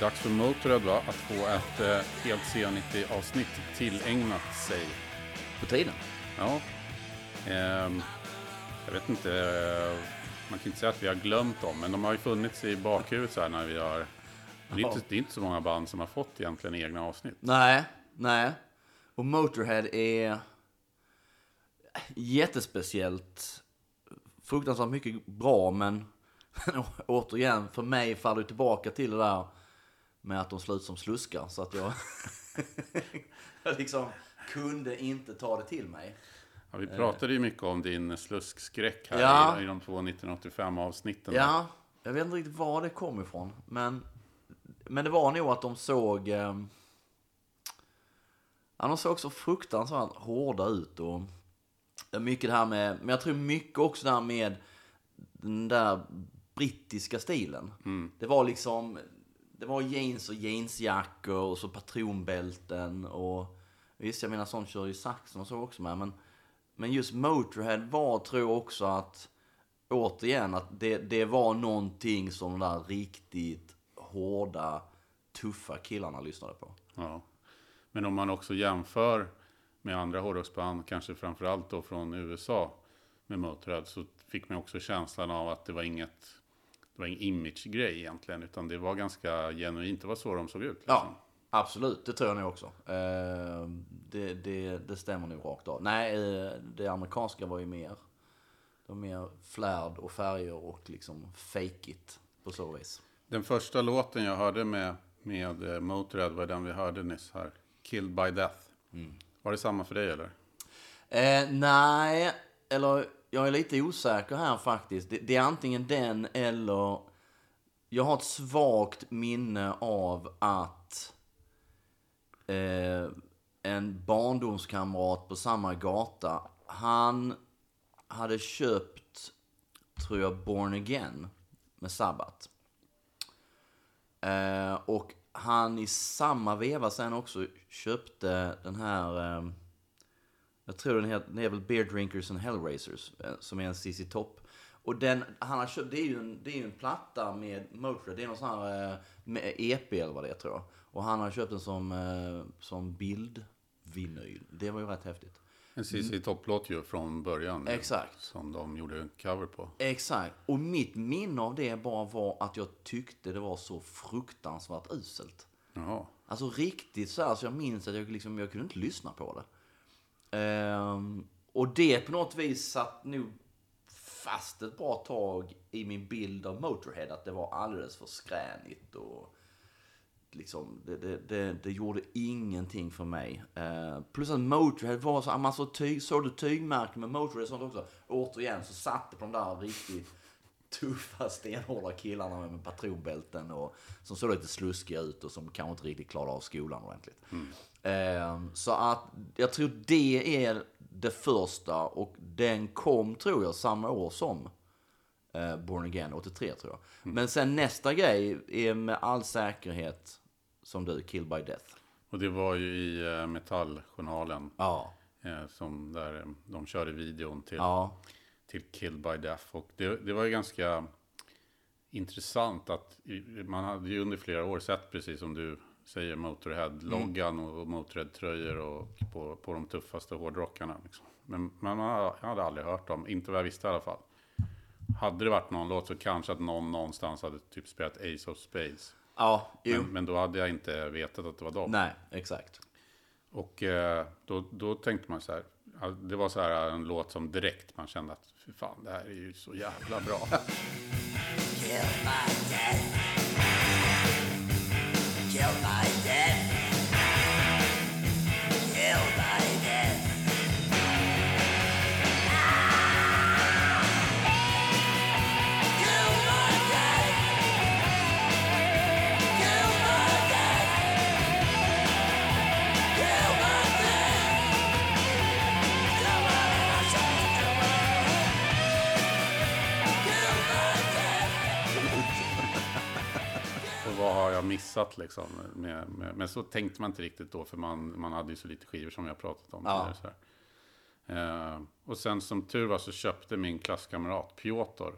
Dags för Motörhead va? att få ett eh, helt C90-avsnitt tillägnat sig. På tiden. Ja. ehm, jag vet inte, eh, man kan inte säga att vi har glömt dem, men de har ju funnits i bakhuvudet så här när vi har... Det är, inte, det är inte så många band som har fått egentligen egna avsnitt. Nej, nej. Och Motorhead är jättespeciellt. Fruktansvärt mycket bra, men återigen, för mig faller det tillbaka till det där med att de slår ut som sluskar. Så att jag, jag liksom kunde inte ta det till mig. Ja, vi pratade ju mycket om din sluskskräck här Ja. i, i de två 1985 avsnitten. Ja, jag vet inte riktigt var det kom ifrån. Men, men det var nog att de såg... Eh, ja, de såg så fruktansvärt hårda ut. Och mycket det här med... Men jag tror mycket också det här med den där brittiska stilen. Det var liksom... Det var jeans och jeansjackor och så patronbälten och... Visst, jag menar sånt kör ju Saxon och så också med. Men, men just Motorhead var, tror jag också att återigen, att det, det var någonting som de där riktigt hårda, tuffa killarna lyssnade på. Ja. Men om man också jämför med andra hårdrocksband, kanske framförallt då från USA med Motörhead, så fick man också känslan av att det var inget, det var ingen image-grej egentligen, utan det var ganska genuint, det var så de såg ut. Liksom. Ja, absolut. Det tror jag nog också. Eh, det, det, det stämmer nog rakt av. Nej, eh, det amerikanska var ju mer, det var mer flärd och färger och liksom fake it på så vis. Den första låten jag hörde med, med eh, Motörhead var den vi hörde nyss här, Killed by Death. Var det samma för dig eller? Eh, nej, eller jag är lite osäker här faktiskt. Det, det är antingen den eller... Jag har ett svagt minne av att eh, en barndomskamrat på samma gata, han hade köpt, tror jag, Born Again med Sabbath. Eh, och han i samma veva sen också köpte den här... Eh, jag tror den heter, den är väl Beer Drinkers and Hellraisers, eh, som är en CC Top. Och den han har köpt, det är ju en, det är en platta med Motörhead, det är någon sån här eh, med EP eller vad det är tror jag. Och han har köpt den som, eh, som bildvinyl. Det var ju rätt häftigt. En CC Top-låt ju från början. Exakt. Som de gjorde en cover på. Exakt. Och mitt minne av det bara var att jag tyckte det var så fruktansvärt uselt. Jaha. Alltså riktigt så här, så jag minns att jag, liksom, jag kunde inte lyssna på det. Um, och det på något vis satt nog fast ett bra tag i min bild av Motorhead. Att det var alldeles för skränigt och liksom, det, det, det, det gjorde ingenting för mig. Uh, plus att Motorhead var så, man såg, tyg, såg du tygmärken med Motorhead och sånt också. Återigen så satt det på de där riktigt tuffa stenhårda killarna med, med patronbälten och som såg lite sluskiga ut och som kanske inte riktigt klarade av skolan ordentligt. Eh, så att jag tror det är det första och den kom tror jag samma år som eh, Born Again, 83 tror jag. Men sen nästa grej är med all säkerhet som du, Kill by Death. Och det var ju i eh, Metalljournalen. Ja. Eh, som där de körde videon till, Ja. Till Killed by Death. Och det, det var ju ganska intressant att man hade ju under flera år sett, precis som du säger, Motorhead-loggan och, och Motorhead-tröjor och på, på de tuffaste hårdrockarna. Liksom. Men man hade, jag hade aldrig hört dem, inte vad jag visste i alla fall. Hade det varit någon låt så kanske att någon någonstans hade typ spelat Ace of Spades. Ja. Men, men då hade jag inte vetat att det var dem. Nej, exakt. Och eh, då, då tänkte man så här, det var så här en låt som direkt man kände att fy fan, det här är ju så jävla bra. Kill my death. Kill my vad har jag missat liksom? Med, med, men så tänkte man inte riktigt då, för man, man hade ju så lite skivor som jag pratat om. Ja. här. Eh, och sen som tur var så köpte min klasskamrat Piotr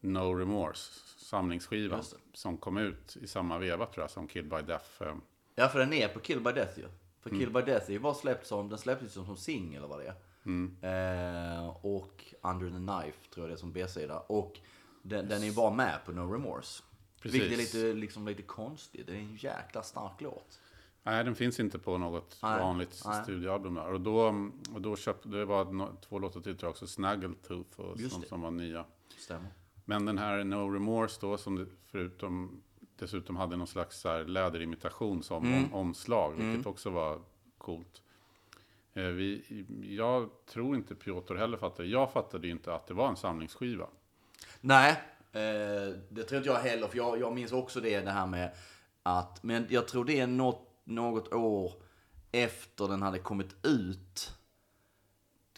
No Remorse, samlingsskivan, som kom ut i samma veva tror jag som Killed by Death. eh, Ja, för den är på Kill by Death ju. För Kill by Death är ju bara släppt som, den släpptes som, som singel eller vad det är. Eh, och Under the Knife tror jag det är som B-sida. Och den, den är ju bara med på No Remorse. Precis. Vilket är lite, liksom, lite konstigt. Det är en jäkla stark låt. Nej, den finns inte på något Nej, vanligt nej. studioalbum där. Och då, och då köpte, det var två låtar till tror jag också, Snaggletooth och Just som, det. som var nya. Stämmer. Men den här No Remorse då, som det, förutom dessutom hade någon slags så här läderimitation som Mm. om, omslag, vilket också var coolt. Eh, vi, jag tror inte Piotr heller fattade. Jag fattade ju inte att det var en samlingsskiva. Nej, Eh, det tror inte jag heller. För jag, jag minns också det, det här med att... Men jag tror det är något, något år efter den hade kommit ut.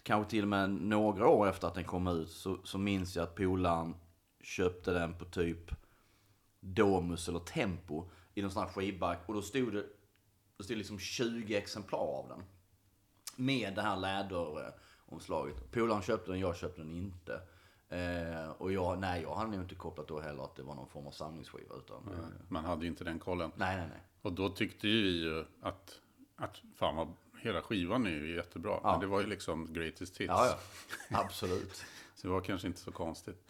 Kanske till och med några år efter att den kom ut. Så, så minns jag att polaren köpte den på typ Domus eller Tempo. I någon sån här skivback. Och då stod det, då stod liksom 20 exemplar av den. Med det här läderomslaget. Polaren köpte den, jag köpte den inte. Eh, och jag, nej, jag hade nog inte kopplat då heller att det var någon form av samlingsskiva. Utan, eh, Man hade ju inte den kollen. nej, nej, nej. Och då tyckte ju vi ju att, att fan vad, hela skivan är ju jättebra. Ja. Men det var ju liksom greatest hits. Ja, ja. Absolut. Så det var kanske inte så konstigt.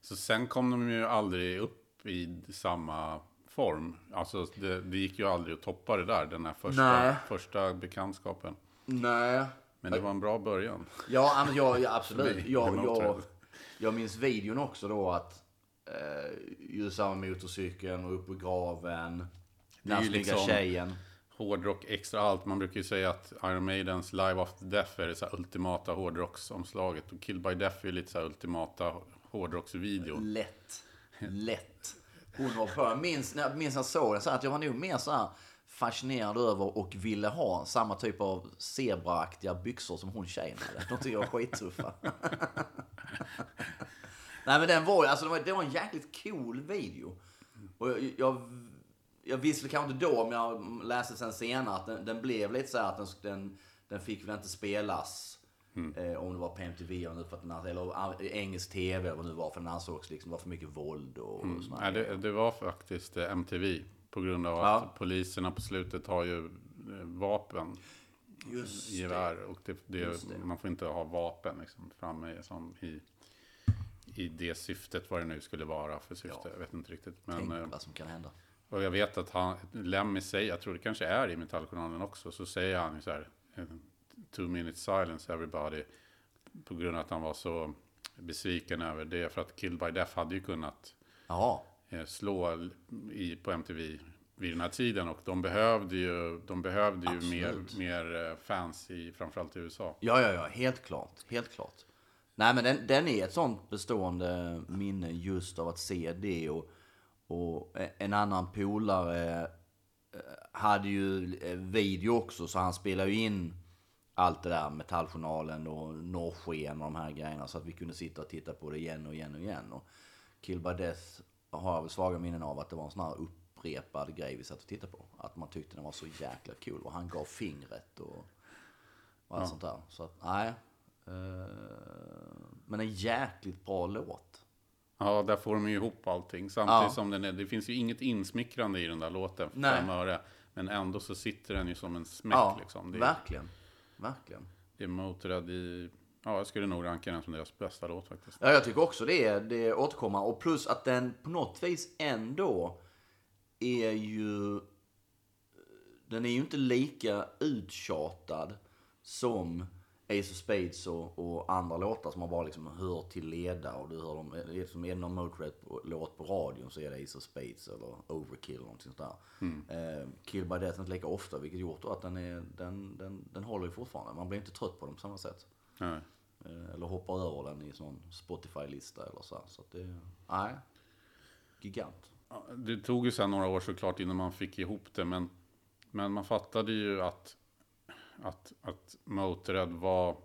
Så sen kom de ju aldrig upp i samma form. Alltså det, det gick ju aldrig att toppa det där, den här första, Nej. första bekantskapen. nej. Men det var en bra början. Ja, jag, ja absolut. Jag, jag. Jag minns videon också då att eh, just samma motorcykeln och upp i graven. Den snygga liksom- tjejen. Hårdrock extra allt. Man brukar ju säga att Iron Maidens Live After Death är det så ultimata hårdrocksomslaget. Och Kill by Death är ju lite så ultimata hårdrocksvideon. Lätt. Lätt. Hon var på. Jag minns när jag, minns jag såg den så här, att jag var nog mer så här fascinerad över och ville ha samma typ av zebraaktiga byxor som hon tjejen hade. De tycker jag var skittuffa. Nej men den var ju, alltså det var, det var en jäkligt cool video. Och jag, jag, jag visste kanske inte då, men jag läste sen senare att den, den blev lite så här att den, den, fick väl inte spelas. Eh, om det var på MTV eller, för att eller engelsk TV eller vad det nu var. För den ansågs liksom vara för mycket våld och, och såna här Nej, det, det var faktiskt eh, MTV. På grund av Ja. att poliserna på slutet har ju eh, vapen. Just det. gevär. Och det, det, Just det. man får inte ha vapen liksom, framme som i, i det syftet, vad det nu skulle vara för syfte. Ja. Jag vet inte riktigt. Men, Tänk eh, vad som kan hända. och jag vet att han, Lemmy säger, jag tror det kanske är i Metalljournalen också, så säger han så här, eh, two minutes silence everybody, på grund av att han var så besviken över det. För att Kill by Death hade ju kunnat Jaha. eh, slå i, på MTV vid den här tiden. Och de behövde ju, de behövde ju mer, Absolut. mer fans, i, framförallt i USA. Ja, ja, ja. Helt klart. Helt klart. Nej, men den, den är ett sånt bestående minne just av att se det. Och, och en annan polare eh, hade ju eh, video också, så han spelade ju in allt det där, Metalljournalen och Norrsken och de här grejerna. Så att vi kunde sitta och titta på det igen och igen och igen. Och Kill by Death har jag väl svaga minnen av att det var en sån här upprepad grej vi satt och tittade på. Att man tyckte den var så jäkla cool. Och han gav fingret och, och allt sånt där. Så att, nej. Eh, men en jäkligt bra låt. Ja, där får de ju ihop allting. Samtidigt Ja. som den är, det finns ju inget insmickrande i den där låten, för Nej. fem öre. Men ändå så sitter den ju som en smäck Ja, liksom. Det är, verkligen. Verkligen. det är Motörhead i, ja jag skulle nog ranka den som deras bästa låt faktiskt. Ja, jag tycker också det. är- Det återkommer. Och plus att den på något vis ändå är ju... Den är ju inte lika uttjatad som Ace of Spades och, och andra låtar som man bara liksom hör till leda. Och du hör dem, är det som är det någon Motörhead-låt på radion så är det Ace of Spades eller Overkill eller någonting sånt där. Eh, Kill by Death inte lika ofta, vilket gjort att den, är, den, den, den håller ju fortfarande. Man blir inte trött på den på samma sätt. Nej. Eh, Eller hoppar över den i sån Spotify-lista eller så. här. Så det, nej. Gigant. Ja, Det tog ju sen några år såklart innan man fick ihop det, men, men man fattade ju att, att, att Motörhead var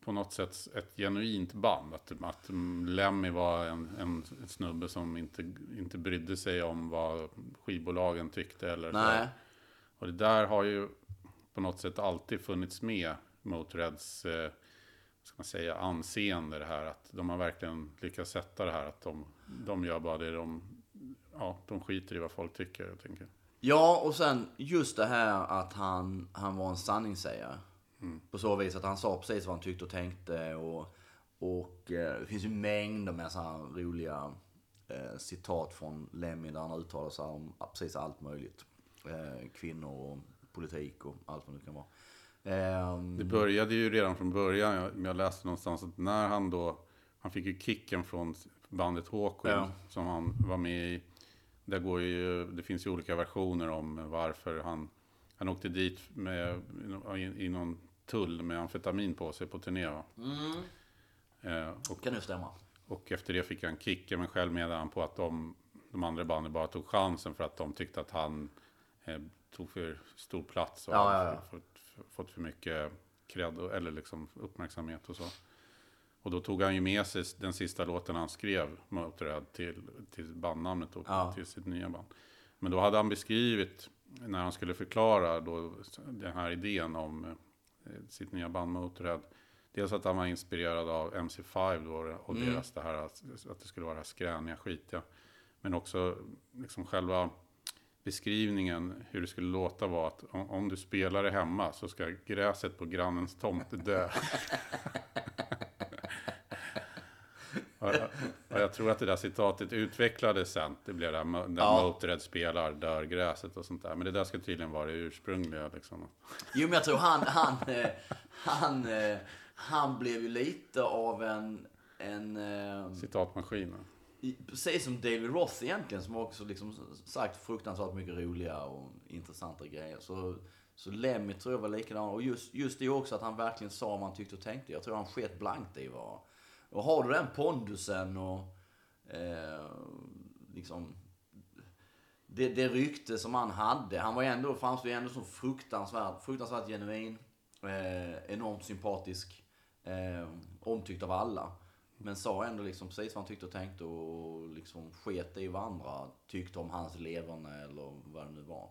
på något sätt ett genuint band. Att, att Lemmy var en, en snubbe som inte, inte brydde sig om vad skivbolagen tyckte. Eller så. Nej. Och det där har ju på något sätt alltid funnits med Motörheads eh, ska man säga, anseende det här. Att de har verkligen lyckats sätta det här att de, de gör bara det de, ja, de skiter i vad folk tycker. Jag tänker. Ja, och sen just det här att han, han var en sanningssägare. På så vis att han sa precis vad han tyckte och tänkte. Och, och eh, det finns ju mängder med så här roliga eh, citat från Lemmy där han uttalar sig om precis allt möjligt. Eh, kvinnor och politik och allt vad det kan vara. Ehm, Det började ju redan från början. Jag, jag läste någonstans att när han då, han fick ju kicken från bandet Hawkwind Ja. som han var med i. Där går ju, det finns ju olika versioner om varför han, han åkte dit med, i, i någon tull med amfetamin på sig på turné. va? Eh, och, kan nu stämma. och efter det fick han kicken, men själv menade han på att de, de andra banden bara tog chansen för att de tyckte att han eh, tog för stor plats och Ja, ja, ja. Fått, fått för mycket cred eller liksom uppmärksamhet och så. Och då tog han ju med sig den sista låten han skrev, Motörhead, till, till bandnamnet och Ja. till sitt nya band. Men då hade han beskrivit, när han skulle förklara då, den här idén om eh, sitt nya band Motörhead. Dels att han var inspirerad av MC5 då och Mm. deras det här att, det skulle vara skräniga, skitiga. Men också liksom själva beskrivningen hur det skulle låta var att om, om du spelar det hemma så ska gräset på grannens tomt dö. och, och jag tror att det där citatet utvecklades sen. Det blev det mo- när Ja. Motörhead spelar, dör gräset och sånt där. Men det där ska tydligen vara det ursprungliga. Liksom. Jo, men jag tror han, han, eh, han, eh, han blev ju lite av en, en eh, Citatmaskinen. i- precis som David Roth egentligen, som också liksom sagt fruktansvärt mycket roliga och intressanta grejer. Så, så Lemmy tror jag var likadan. Och just, just det också att han verkligen sa vad han tyckte och tänkte. Jag tror han sket blankt i vad... Och har du den pondusen och eh, liksom... Det, det rykte som han hade. Han var ju ändå, framstod ju ändå som fruktansvärt, fruktansvärt genuin. Eh, enormt sympatisk. Eh, omtyckt av alla. Men sa ändå liksom precis vad han tyckte och tänkte och liksom sket i vad andra tyckte om hans leverne eller vad det nu var.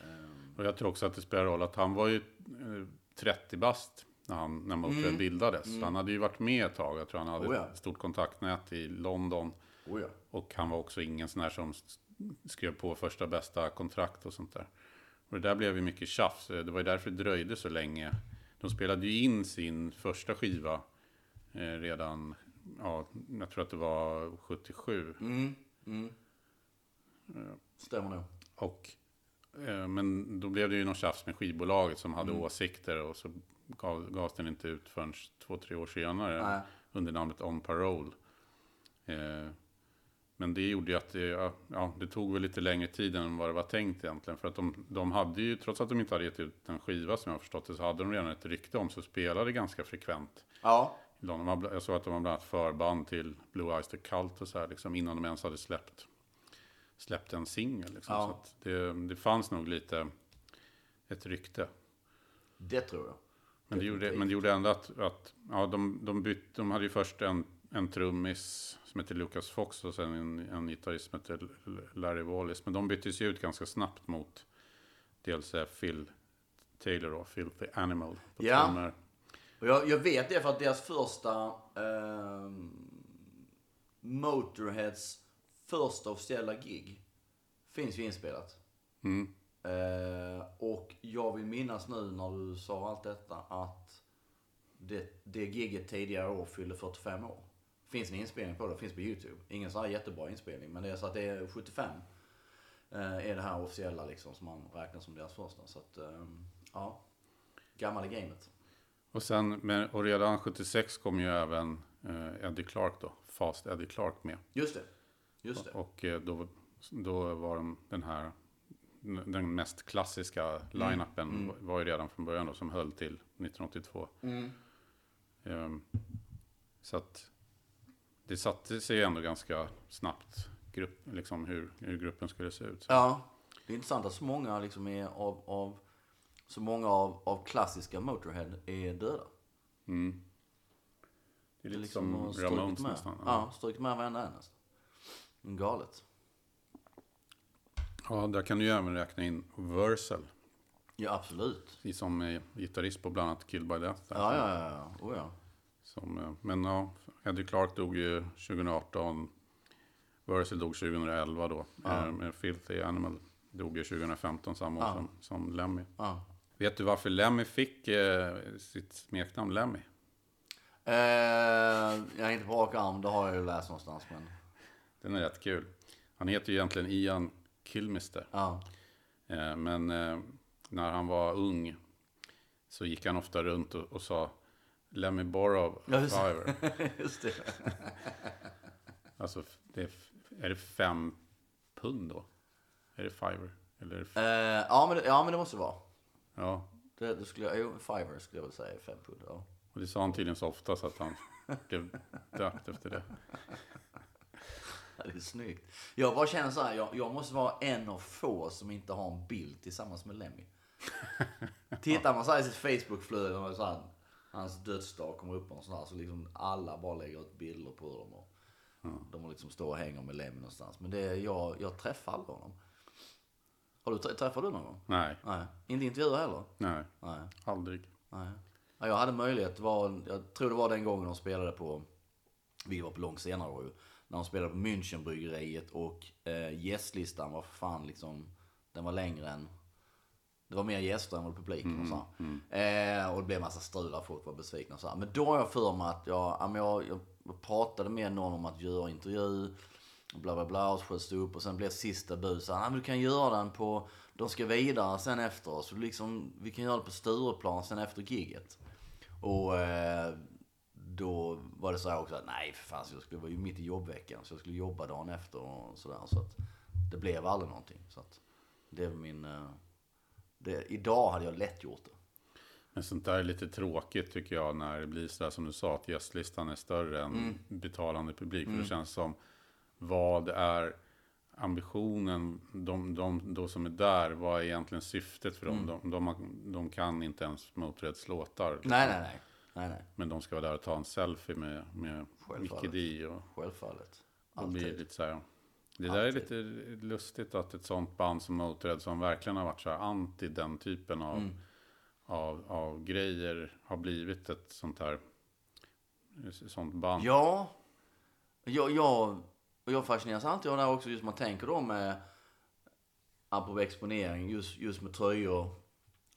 Eh, Och jag tror också att det spelar roll att han var ju eh, 30 bast när, han, när Motörhead bildades. Så Han hade ju varit med ett tag. Jag tror han hade Mm. Oh ja. ett stort kontaktnät i London. oh ja. Och han var också ingen sån här som skrev på första bästa kontrakt och sånt där. Och det där blev ju mycket tjafs. Det var ju därför det dröjde så länge. De spelade ju in sin första skiva eh, redan, ja, jag tror att det var 77. Mm, mm. Stämmer nog. Och, eh, men då blev det ju någon tjafs med skivbolaget som hade åsikter och så gav, gavs den inte ut förrän två, tre år senare Nej. under namnet On Parole. Eh, men det gjorde ju att det, ja, det tog väl lite längre tid än vad det var tänkt egentligen. För att de, de hade ju, trots att de inte hade gett ut en skiva som jag förstått det, så hade de redan ett rykte om, så spelade ganska frekvent. Ja, De jag såg att de var bland annat förband till Blue Eyes The Cult och så här, liksom, innan de ens hade släppt, släppt en singel. Liksom. Ja. Så det, det fanns nog lite ett rykte. det tror jag. Men det, gjorde, men det gjorde ändå att, att ja, de, de, bytte, de hade ju först en, en trummis som heter Lucas Fox och sen en, en gitarrist som heter L- Larry Wallis. Men de byttes ju ut ganska snabbt mot dels eh, Phil Taylor och Filthy Animal. På Ja. trummor. Och jag, jag vet det för att deras första... ehm, Motorheads första officiella gig finns ju inspelat. Mm. Eh, och jag vill minnas nu när du sa allt detta att det, det giget tidigare år fyllde 45 år. Finns en inspelning på det, finns på YouTube. Ingen sån här jättebra inspelning, men det är så att det är 75. Eh, är det här officiella liksom som man räknar som deras första. Så att, ehm, ja. Gammal i gamet. Och, sen, men, och redan 76 kom ju även eh, Eddie Clark då, Fast Eddie Clark med. Just det. Just det. Och eh, då, då var de den här, den mest klassiska line-upen Mm. var- ju redan från början då, som höll till 1982. Mm. Ehm, så att det satte sig ändå ganska snabbt, grupp, liksom hur, hur gruppen skulle se ut. Så. Ja, det är intressant att så många liksom är av, av så många av, av klassiska Motorhead är döda. Mm. Det är lite liksom har som strukit Ramones med. nästan. Ja, strukit med varenda en nästan. Galet. Ja, där kan du ju även räkna in Versal. Ja, absolut. Som är gitarrist på bland annat Kill by Death. där. Ja, ja, ja. ja. Oh, ja. Som, eh, men ja, Eddie Clark dog ju 2018. Wurzel dog 2011 då. Ja. Eh, Men Filthy Animal dog ju 2015 samma år Ja. som, som Lemmy. Ja. Vet du varför Lemmy fick eh, sitt smeknamn Lemmy? Eh, jag är inte på rak arm, det har jag ju läst någonstans. Men, Den är rätt kul. Han heter ju egentligen Ian Kilmister. ja. Eh, Men eh, när han var ung så gick han ofta runt och, och sa Let me borrow a fiver. Just det. Alltså, det är, är det fem pund då? Är det fiver? Eller det Eh, ja, men det, ja, men det måste vara. ja, Det, det skulle jo, fiver skulle jag väl säga, fem pund. Ja. och det sa han tydligen så ofta så att han blev döpt efter det. Det är snyggt. Jag bara känner så här, jag, jag måste vara en av få som inte har en bild tillsammans med Lemmy. Tittar man så här i sitt Facebook-flöde och så här, hans dödsdag kommer upp och sånt här, så liksom alla bara lägger ut bilder på dem. Och De har liksom står och hänger med Lemmy någonstans. Men det är, jag, jag träffar aldrig honom. Har du, trä- träffar du någon gång? Nej, Nej. Inte intervjuer heller? nej, Nej. aldrig. Nej. Ja, jag hade möjlighet, var, jag tror det var den gången de spelade på, vi var på långt senare år ju, när de spelade på Münchenbryggeriet och eh, gästlistan var fan liksom, den var längre än, det var mer gäster än vad publik och så. här. Eh, och det blev massa strul där folk var besvikna och så. Men då har jag för mig att jag, jag, jag pratade med någon om att göra intervju, och bla bla bla, och sköts upp och sen blev sista bud så här, "Ja, men du kan göra den på, de ska vidare sen efter oss, liksom, vi kan göra det på Stureplan sen efter gigget. Och eh, då var det så här också att nej för fan, jag skulle vara ju mitt i jobbveckan så jag skulle jobba dagen efter och sådär. Så att det blev aldrig någonting. Så att det är min... Eh, det, idag hade jag lätt gjort det. Men sånt där är lite tråkigt tycker jag när det blir sådär som du sa att gästlistan är större än betalande publik. För det känns som vad är ambitionen, de, de då som är där, vad är egentligen syftet för dem? De, de, har- de kan inte ens Motörheads låtar. liksom. Nej, nej, nej. Nej, nej. Men de ska vara där och ta en selfie med, med. Mickey D. Och Självfallet. blir det Alltid. lite så här. Det där är Alltid. lite lustigt att ett sånt band som Motörhead som verkligen har varit så här anti den typen av, Mm. av, av grejer har blivit ett sånt här sånt band. Ja. Jag, jag, jag fascineras alltid av det här också, just man tänker då med, apropå exponering, just, just med tröjor,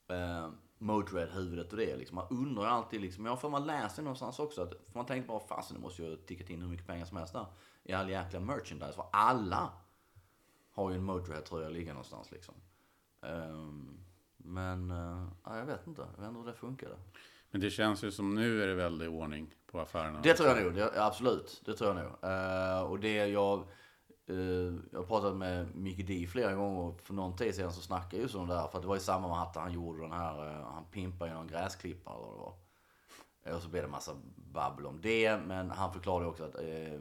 eh, Motörhead-huvudet och det. Liksom. Man undrar alltid, liksom, jag för man läser någonstans också, att, för man tänker bara, fasen det måste ju tickat in hur mycket pengar som helst där. I all jäkla merchandise, för alla har ju en Motörhead-tröja liggande någonstans liksom. Ehm, men, eh, ja, jag vet inte, jag vet inte hur det funkade. Men det känns ju som nu är det väldigt ordning på affärerna. Det tror jag nog, det, absolut. Det tror jag nog. Eh, och det jag... Uh, jag har pratat med Mickey D flera gånger och för någon tid sedan så snackade jag just om det där. För att det var i samma med att han gjorde den här, eh, han pimpade ju någon gräsklippare eller vad det var. Eh, Och så blev det massa babbel om det. Men han förklarade också att eh,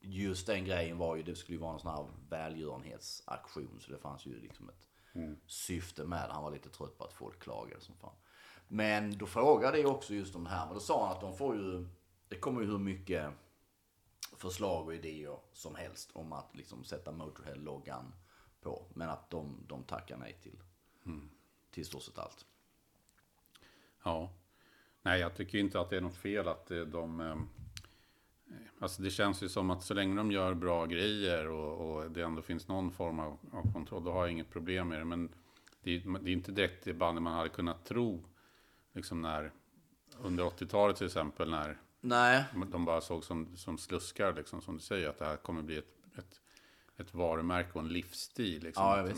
just den grejen var ju, det skulle ju vara en sån här välgörenhetsaktion. Så det fanns ju liksom ett syfte med det. Han var lite trött på att folk klagade som fan. Men då frågade jag också just om det här. Men då sa han att de får ju, det kommer ju hur mycket förslag och idéer som helst om att liksom sätta Motorhead-loggan på. Men att de, de tackar nej till, till i stort sett allt. Ja. Nej, jag tycker inte att det är något fel att eh, de... eh, Alltså det känns ju som att så länge de gör bra grejer och, och det ändå finns någon form av, av kontroll, då har jag inget problem med det. Men det är, det är inte direkt det bandet man hade kunnat tro, liksom när, under 80-talet till exempel, när Nej, de bara såg som, som sluskar, liksom, som du säger, att det här kommer bli ett, ett, ett varumärke och en livsstil. Liksom. Ja. En,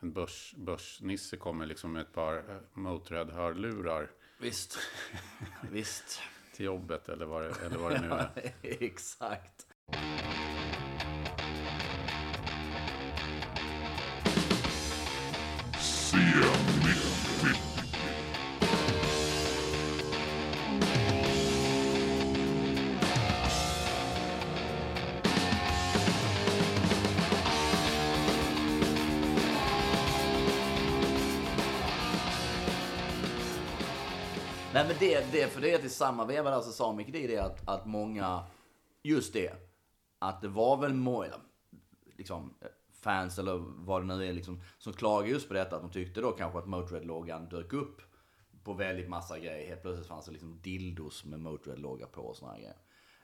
en börs, börsnisse kommer liksom med ett par eh, Motörhead-hörlurar visst. visst. till jobbet eller vad det, eller vad det nu är. Exakt. Nej men det, det, för det är till samma veva där så sa Micke det, är det att, att många, just det, att det var väl många, liksom eh, fans eller vad det nu är liksom, som klagade just på detta, att de tyckte då kanske att Motörhead-loggan dök upp på väldigt massa grejer. Helt plötsligt fanns det liksom dildos med Motörhead-logga på och såna grejer.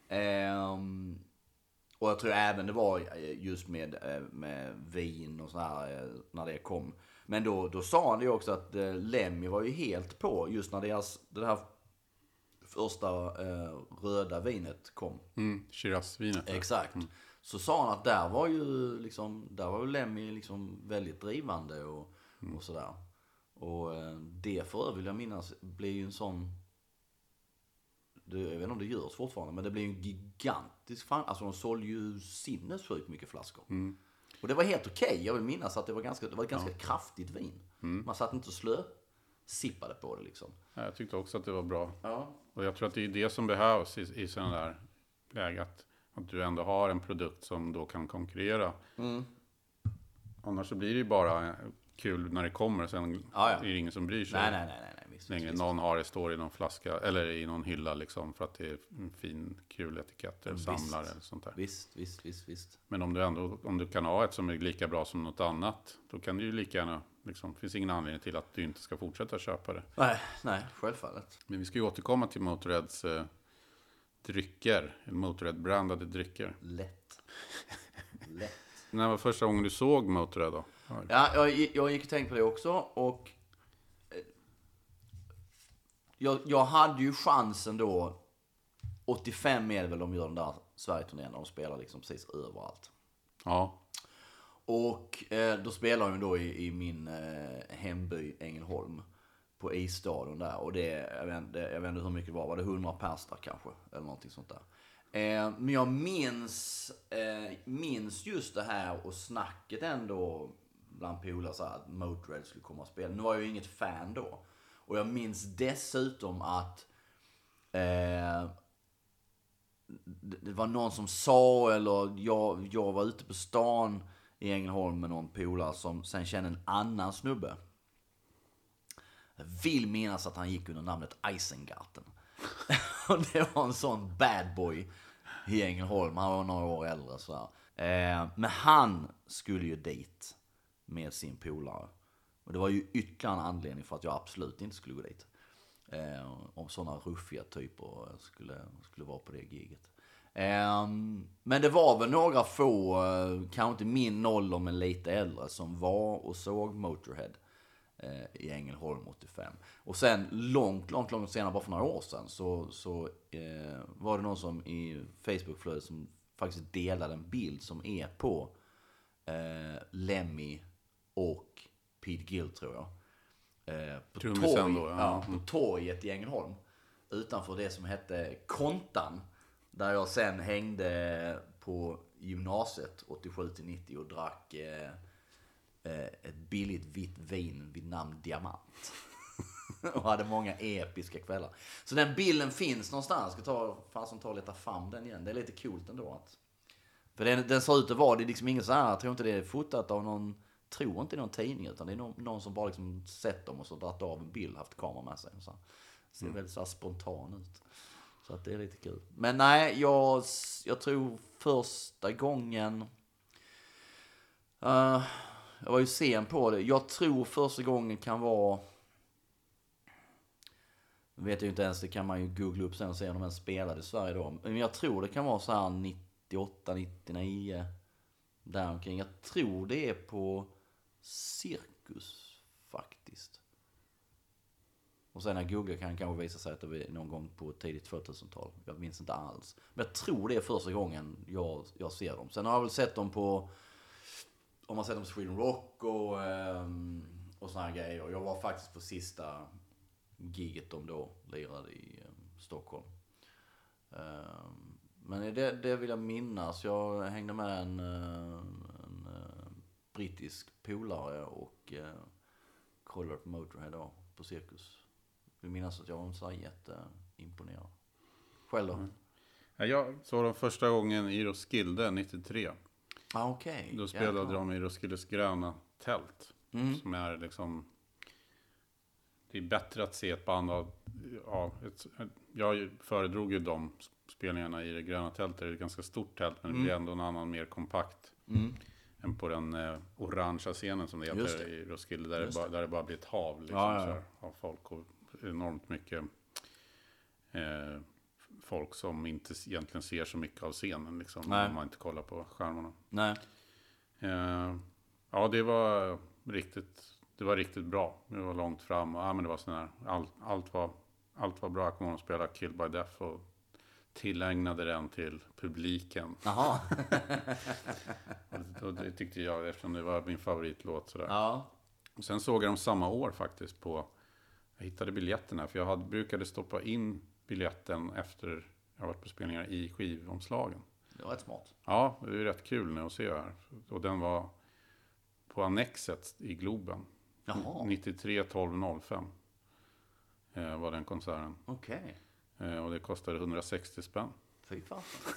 Ehm, och jag tror även det var eh, just med, eh, med vin och sådär när det kom. Men då, då sa han ju också att eh, Lemmy var ju helt på just när deras, det här första eh, röda vinet kom. Mm, Shiraz-vinet. Exakt. Så sa han att där var ju liksom, där var ju Lemmy liksom väldigt drivande och, och sådär. Och eh, det för övrigt vill jag minnas blir ju en sån, det, jag vet inte om det görs fortfarande, men det blir ju en gigantisk fan, alltså de sålde ju sinnessjukt mycket flaskor. Och det var helt okej, jag vill minnas att det var ganska, det var ett ganska kraftigt vin. Man satt inte och slö sippade på det liksom. Ja, Jag tyckte också att det var bra. Ja, Och jag tror att det är det som behövs i, i sådana där läge. Att, att du ändå har en produkt som då kan konkurrera. Mm. Annars så blir det ju bara kul när det kommer. Sen Ja, ja. är det ingen som bryr sig nej, nej, nej, nej visst, längre. visst. Någon har det, står i någon flaska eller i någon hylla liksom. För att det är en fin, kul etikett eller samlare eller sånt där. Visst, visst, visst, visst. Men om du ändå om du kan ha ett som är lika bra som något annat. Då kan du ju lika gärna, liksom, finns ingen anledning till att du inte ska fortsätta köpa det. Nej, nej, självfallet. Men vi ska ju återkomma till Motorheads eh, drycker. Motorhead-brandade drycker. Lätt. Lätt. När var första gången du såg Motorhead då? Ja, jag, jag gick och tänkte på det också och jag, jag hade ju chansen då. 85 är det väl de gör den där Sverige-turnén de spelar liksom precis överallt. Ja, Och eh, då spelar de då i, i min eh, hemby Ängelholm. På isstadion där. Och det, jag vet, inte- jag vet inte hur mycket det var. Var det 100 pers där kanske? Eller någonting sånt där. Eh, men jag minns, eh, minns just det här och snacket ändå bland polare att Motörhead skulle komma och spela. Nu var jag ju inget fan då. Och jag minns dessutom att eh, det var någon som sa, eller jag, jag var ute på stan i Ängelholm med någon polare som sen kände en annan snubbe. Jag vill minnas att han gick under namnet Eisengarten. Och det var en sån bad boy i Ängelholm. Han var några år äldre så. Eh, men han skulle ju dit med sin polare. Och det var ju ytterligare en anledning för att jag absolut inte skulle gå dit. Eh, om sådana ruffiga typer skulle, skulle vara på det giget. Eh, men det var väl några få, eh, kanske inte min ålder men lite äldre, som var och såg Motorhead eh, i Ängelholm 85. Och sen långt, långt, långt senare, bara för några år sedan, så, så eh, var det någon som i Facebookflödet som faktiskt delade en bild som är på eh, Lemmy och Pete Gill tror jag. Eh, på, torg, då, ja. ja, på torget i Ängelholm. Utanför det som hette Kontan. Där jag sen hängde på gymnasiet 87 till 90 och drack eh, eh, ett billigt vitt vin vid namn Diamant. och hade många episka kvällar. Så den bilden finns någonstans. Jag ska ta, fasen ta och leta fram den igen. Det är lite coolt ändå. Att, för den, den ser ut att vara, det är liksom ingen så här, jag tror inte det är fotat av någon, tror inte det är någon tidning utan det är någon, någon som bara liksom sett dem och så dragit av en bild, haft kamera med sig. Så här. Ser väldigt så spontan ut. Så att det är lite kul. Men nej, jag, jag tror första gången... eh, jag var ju sen på det. Jag tror första gången kan vara... Nu vet jag ju inte ens, det kan man ju googla upp sen och se om de ens spelade i Sverige då. Men jag tror det kan vara så här 98, 99. Däromkring. Jag tror det är på Cirkus faktiskt. Och sen när jag googlar kan det kanske visa sig att det var någon gång på tidigt 2000-tal. Jag minns inte alls. Men jag tror det är första gången jag, jag ser dem. Sen har jag väl sett dem på, om man sett dem på Sweden Rock och, ehm, och såna här grejer. Jag var faktiskt på sista giget de då lirade i ehm, Stockholm. Ehm, men det, det vill jag minnas. Jag hängde med en, brittisk polare och uh, kollade på Motorhead då, på Cirkus. Jag vill minnas att jag var inte så jätteimponerad. Själv då? Ja, Jag såg dem första gången i Roskilde 93. Ah, okej. Då spelade Jävlar. de i Roskildes gröna tält. Mm. Som är liksom... Det är bättre att se ett band av... Ja, ett, jag föredrog ju de spelningarna i det gröna tältet. Det är ett ganska stort tält, men det blir ändå en annan mer kompakt. Mm. Än på den eh, orangea scenen som det heter det. i Roskilde. Där det, bara, där det bara blir ett hav liksom, Ja, ja, ja. här, av folk. Och enormt mycket eh, folk som inte egentligen ser så mycket av scenen. Liksom, Nej. om man inte kollar på skärmarna. Nej. Eh, ja, det var riktigt, det var riktigt bra. Det var långt fram och ja, men det var sån här, all, allt, var, allt var bra. Jag kommer ihåg att spela Kill by Death och tillägnade den till publiken. Jaha. Och det, tyckte jag eftersom det var min favoritlåt. Sådär. Ja. Och sen såg jag dem samma år faktiskt på, jag hittade biljetterna för jag hade, brukade stoppa in biljetten efter jag varit på spelningar i skivomslagen. Det var rätt smart. Ja, det är rätt kul nu att se här. Och den var på Annexet i Globen. Jaha. 93 12 05 eh, var den konserten. Okej. Eh, och det kostade 160 spänn. Fy fasen.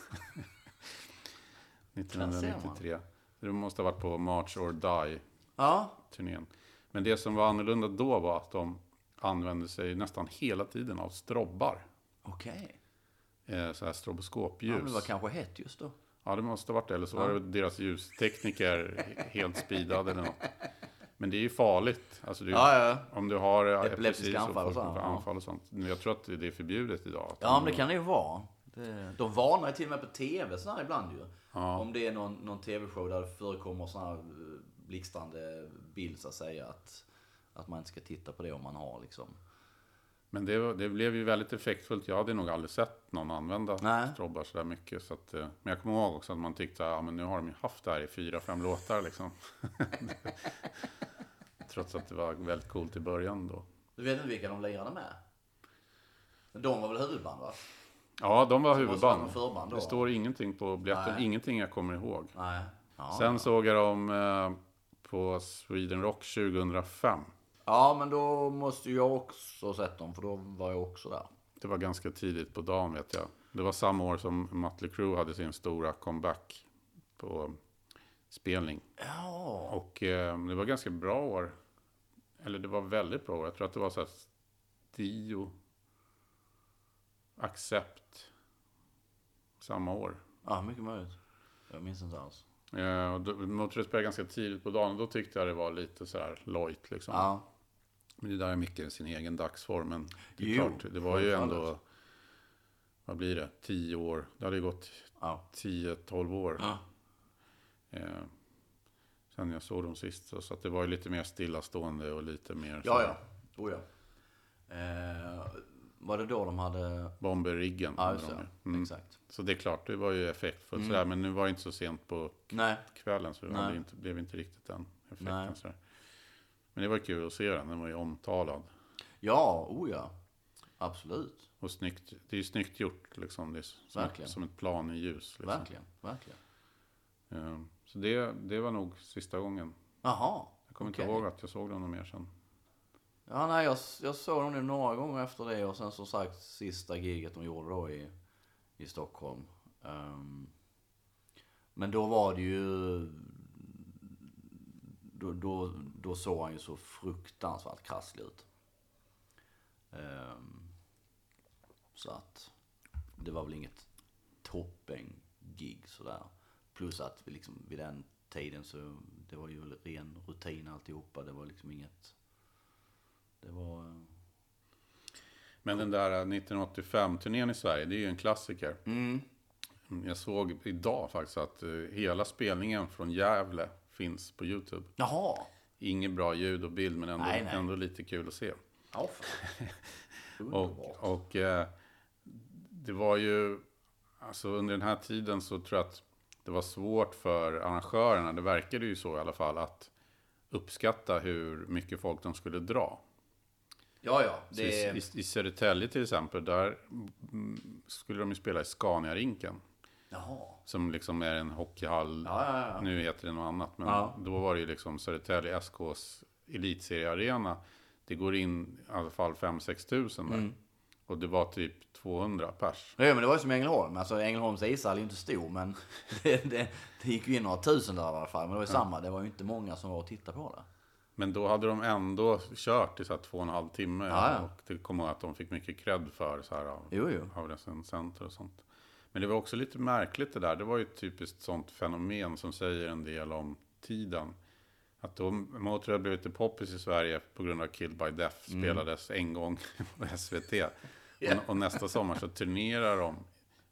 1993. Det måste ha varit på March or Die-turnén. Ja. Men det som var annorlunda då var att de använde sig nästan hela tiden av strobbar. Okej. Eh, så här Ja, stroboskopljus. men det var kanske hett just då. Ja, det måste ha varit det. Eller så var det deras ljustekniker helt speedad eller något. Men det är ju farligt. Alltså är, Ja, ja. Om du har Epileptiska anfall och får så, du ja. anfall och sånt. Jag tror att det är förbjudet idag. Ja, men det kan det ju vara. Det, de varnar ju till och med på tv så här ibland ju. Ja. Om det är någon, någon tv-show där det förekommer sån här eh, blixtrande bild så att säga. Att, att man inte ska titta på det om man har liksom. Men det, det blev ju väldigt effektfullt. Jag hade nog aldrig sett någon använda Nej. strobbar sådär mycket. Så att, eh, men jag kommer ihåg också att man tyckte att ja, men nu har de ju haft det här i fyra, fem låtar liksom. Trots att det var väldigt coolt i början då. Du vet inte vilka de lirade med? De var väl huvudband va? Ja, de var huvudband. förband. Det står ingenting på biljetten, Nej. ingenting jag kommer ihåg. Ja, Sen såg jag dem eh, på Sweden Rock 2005. Ja men då måste jag också ha sett dem för då var jag också där. Det var ganska tidigt på dagen vet jag. Det var samma år som Mötley Crüe hade sin stora comeback på spelning. Ja. Och eh, det var ganska bra år. Eller det var väldigt bra år. Jag tror att det var så här Dio, Accept, samma år. Ja, mycket möjligt. Jag minns inte alls. Eh, och då- Motörhead spelade ganska tidigt på dagen. Då tyckte jag det var lite så här lojt liksom. Ja. Men det där är mycket sin egen dagsform. Men det, är Jo, klart, det var ju ändå, vad blir det, tio år. Det hade ju gått Ja. 10-12 år. Ja. Eh, sen jag såg dem sist. Så, så det var ju lite mer stillastående och lite mer Ja, så ja. Oh, ja. Eh, var det då de hade... bomber-riggen. Ja, just de det. Mm. Exakt. Så det är klart, det var ju effektfullt sådär. Men nu var det inte så sent på Nej. kvällen. Så det inte, blev inte riktigt den effekten. Nej. Sådär. Men det var kul att se den. Den var ju omtalad. Ja, oh ja. Absolut. Och snyggt. Det är ju snyggt gjort liksom. Det är som, Verkligen. som ett plan i ljus. Liksom. Verkligen. Verkligen. Eh, Så det, det var nog sista gången. Jaha. Jag kommer okej. inte ihåg att jag såg någon mer sen. Ja, nej, jag, jag såg dem nu några gånger efter det och sen som sagt sista giget de gjorde då i, i Stockholm. Ehm, men då var det ju... Då, då, då såg han ju så fruktansvärt krasslig ut. Ehm, så att det var väl inget toppen-gig sådär. Plus att vi liksom, vid den tiden så det var ju ren rutin alltihopa. Det var liksom inget... Det var... Men den där 1985-turnén i Sverige, det är ju en klassiker. Mm. Jag såg idag faktiskt att eh, hela spelningen från Gävle finns på YouTube. Jaha. Inget bra ljud och bild, men ändå, Nej, nej. ändå lite kul att se. Ja. Och, och eh, det var ju, alltså under den här tiden så tror jag att det var svårt för arrangörerna, det verkade ju så i alla fall, att uppskatta hur mycket folk de skulle dra. Ja, ja. Det, I, i, I Södertälje till exempel, där mm, skulle de ju spela i Scania-rinken. Jaha. Som liksom är en hockeyhall. Ja, ja, ja. Nu heter det något annat. Men då var det ju liksom Södertälje SKs elitseriearena. Det går in i alla fall 5-6 tusen där. Mm. Och det var typ 200 pers. Ja, men det var ju som Ängelholm. Alltså Ängelholms ishall är ju inte stor, men det, det, det gick ju in några tusen där i alla fall. Men det var ju samma. Det var ju inte många som var och tittade på det. Men då hade de ändå kört i så här två och en halv timme. Ja, ja. Och det kommer att de fick mycket cred för så här av, Jo, jo. av recensenter och sånt. Men det var också lite märkligt det där. Det var ju ett typiskt sånt fenomen som säger en del om tiden. Att då Motörhead blev lite poppis i Sverige på grund av Killed by Death spelades en gång på SVT. Ja. Och, och nästa sommar så turnerar de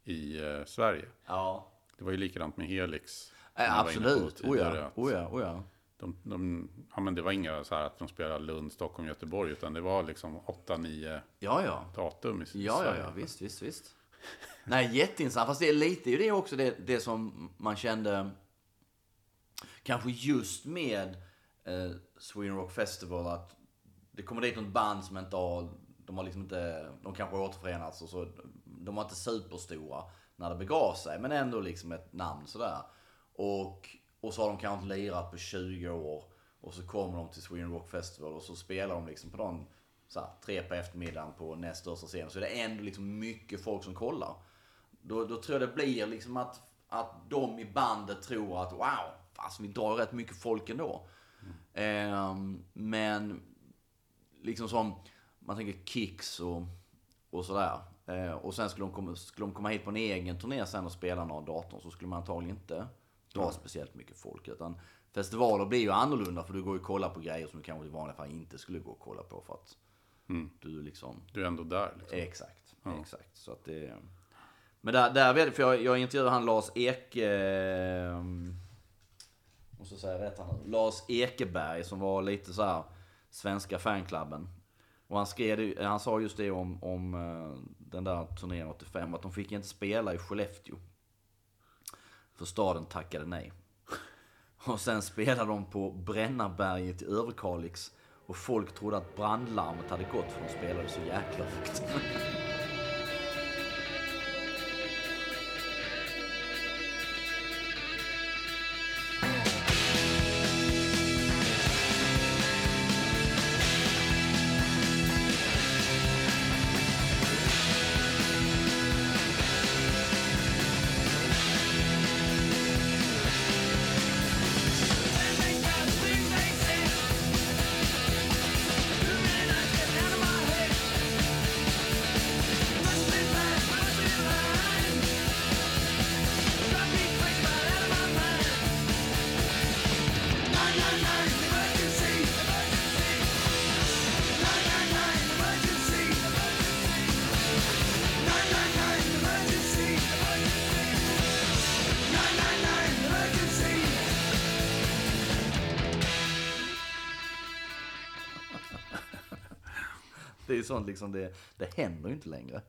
i eh, Sverige. Ja. Det var ju likadant med Helix. Eh, absolut. Oh ja. Oh ja. Oh ja. De, de, ja, men det var inga så här att de spelade Lund, Stockholm, Göteborg. Utan det var liksom 8-9 Ja, ja. datum i Ja, ja, Sverige. ja, visst, visst, visst. Nej, jätteintressant. Fast det är lite ju det också det, det som man kände, kanske just med eh, Sweden Rock Festival, att det kommer dit något band som inte har, de har liksom inte, de kanske har återförenats och så, de var inte superstora när det begav sig, men ändå liksom ett namn sådär. Och, och så har de kanske inte lirat på 20 år. Och så kommer de till Sweden Rock Festival och så spelar de liksom på någon så här, tre på eftermiddagen på näst största scen. Så är det ändå liksom mycket folk som kollar. Då, då tror jag det blir liksom att, att de i bandet tror att wow, fast vi drar rätt mycket folk ändå. Ehm, men liksom som, man tänker Kicks och, och sådär. Eh, och sen skulle de, komma, skulle de komma hit på en egen turné sen och spela några datorn så skulle man antagligen inte dra speciellt mycket folk. Utan festivaler blir ju annorlunda för du går ju och kollar på grejer som du kanske i vanliga fall inte skulle gå och kolla på för att du liksom Du är ändå där. Liksom. Exakt, exakt. Så att det... Men där, där vet jag, för jag, jag intervjuade han Lars Eke... Eh, måste säga rätt här. Lars Ekeberg som var lite så här svenska fanklubben. Och han skrev, han sa just det om, om eh, den där turnén 85, att de fick inte spela i Skellefteå. För staden tackade nej. Och sen spelade de på Brännarberget i Överkalix. Och folk trodde att brandlarmet hade gått för de spelade så jäkla högt. Sånt liksom, det, det händer ju inte längre.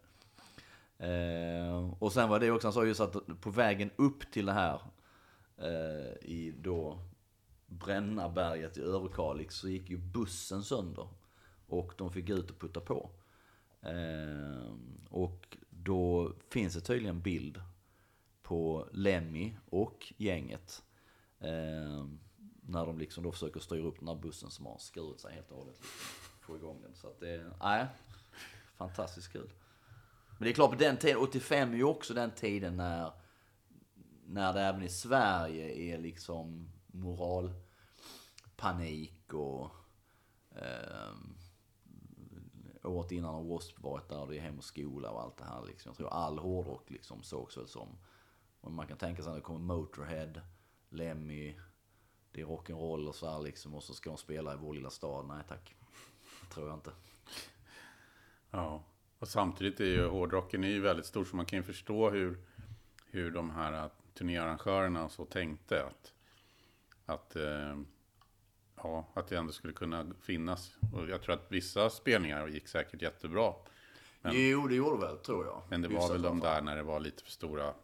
Eh, och sen var det också, han sa just att på vägen upp till det här eh, i då Brännaberget i Överkalix så gick ju bussen sönder. Och de fick gå ut och putta på. Eh, och då finns det tydligen bild på Lemmy och gänget. Eh, när de liksom då försöker styra upp den här bussen som har skurit sig helt och hållet. Få igång den. Så att det, nej, fantastiskt kul. Men det är klart på den tiden, 85 är ju också den tiden när, när det även i Sverige är liksom moralpanik och eh, året innan har W.A.S.P. varit där och det är hem och skola och allt det här liksom. Jag tror all hårdrock liksom sågs väl som, och man kan tänka sig att det kommer Motorhead, Lemmy, det är rock'n'roll och så här liksom och så ska de spela i vår lilla stad. Nej tack. Tror jag inte. Ja, och samtidigt är ju hårdrocken är ju väldigt stor så man kan ju förstå hur, hur de här eh, turnéarrangörerna så tänkte att, att, eh, ja, att det ändå skulle kunna finnas. Och jag tror att vissa spelningar gick säkert jättebra. Men- jo, det gjorde väl, tror jag. Men det var väl de där när det var lite för stora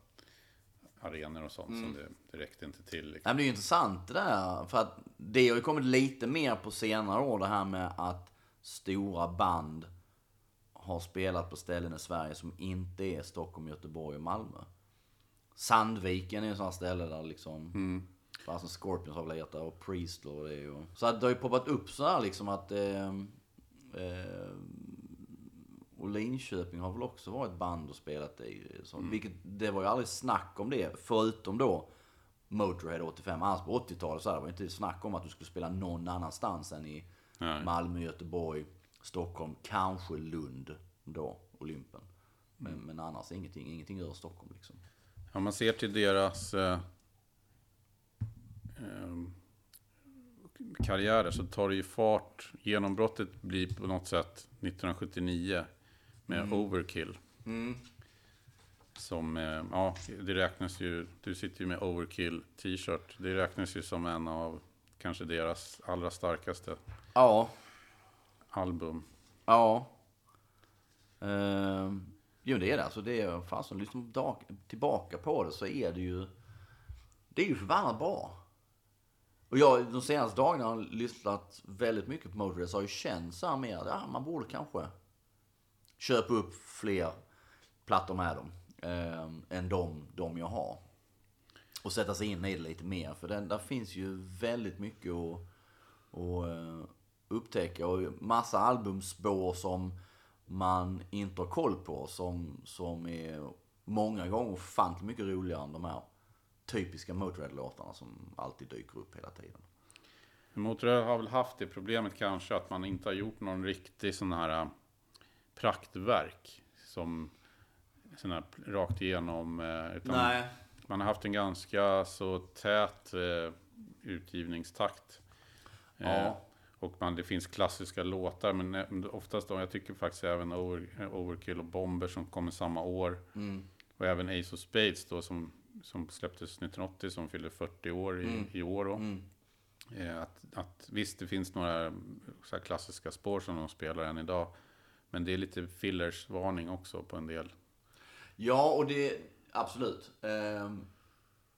arenor och sånt som det, det räckte inte till. Liksom. Nej, men det är ju intressant det där. För att det har ju kommit lite mer på senare år det här med att stora band har spelat på ställen i Sverige som inte är Stockholm, Göteborg och Malmö. Sandviken är ju sådana ställe där liksom... Alltså Scorpions har väl legat där och Priestler och det och... Så att det har ju poppat upp så här liksom att... Eh, eh, och Linköping har väl också varit band och spelat i. Så, Vilket, det var ju aldrig snack om det. Förutom då Motorhead 85. Annars på 80-talet så här, var det inte snack om att du skulle spela någon annanstans än i Nej. Malmö, Göteborg, Stockholm, kanske Lund då, Olympen. Men, men annars ingenting, ingenting över Stockholm liksom. Om man ser till deras... Eh, eh, karriärer så tar det ju fart. Genombrottet blir på något sätt 1979 med Overkill. Mm. Som, eh, ja, det räknas ju, du sitter ju med Overkill t-shirt. Det räknas ju som en av kanske deras allra starkaste Ja, album. ja. Ehm, jo, det är det. Alltså, det är fasen, liksom dag, tillbaka på det så är det ju... Det är ju förbannat bra. Och jag de senaste dagarna har lyssnat väldigt mycket på Motörhead så har jag känt så här mer, ja man borde kanske köpa upp fler plattor med dem. ehm, än de, de jag har. Och sätta sig in i det lite mer. För den, där finns ju väldigt mycket att, att eh, upptäcka. Och massa albumspår som man inte har koll på. Som, som är många gånger ofantligt mycket roligare än de här typiska Motörhead-låtarna som alltid dyker upp hela tiden. Motörhead har väl haft det problemet kanske att man inte har gjort någon riktig sån här äh, praktverk. Som sån här rakt igenom. äh, Utan Nej. Man har haft en ganska så tät eh, utgivningstakt. Ja. Och man, det finns klassiska låtar, men eh, oftast då, jag tycker faktiskt även Over, Overkill och Bomber som kommer samma år. Mm. Och även Ace of Spades då som, som släpptes 1980 som fyller 40 år i, Mm. i år. Då. Mm. Eh, att, att, visst, det finns några klassiska spår som de spelar än idag. Men det är lite fillers-varning också på en del. Ja, och det... Absolut. Ehm,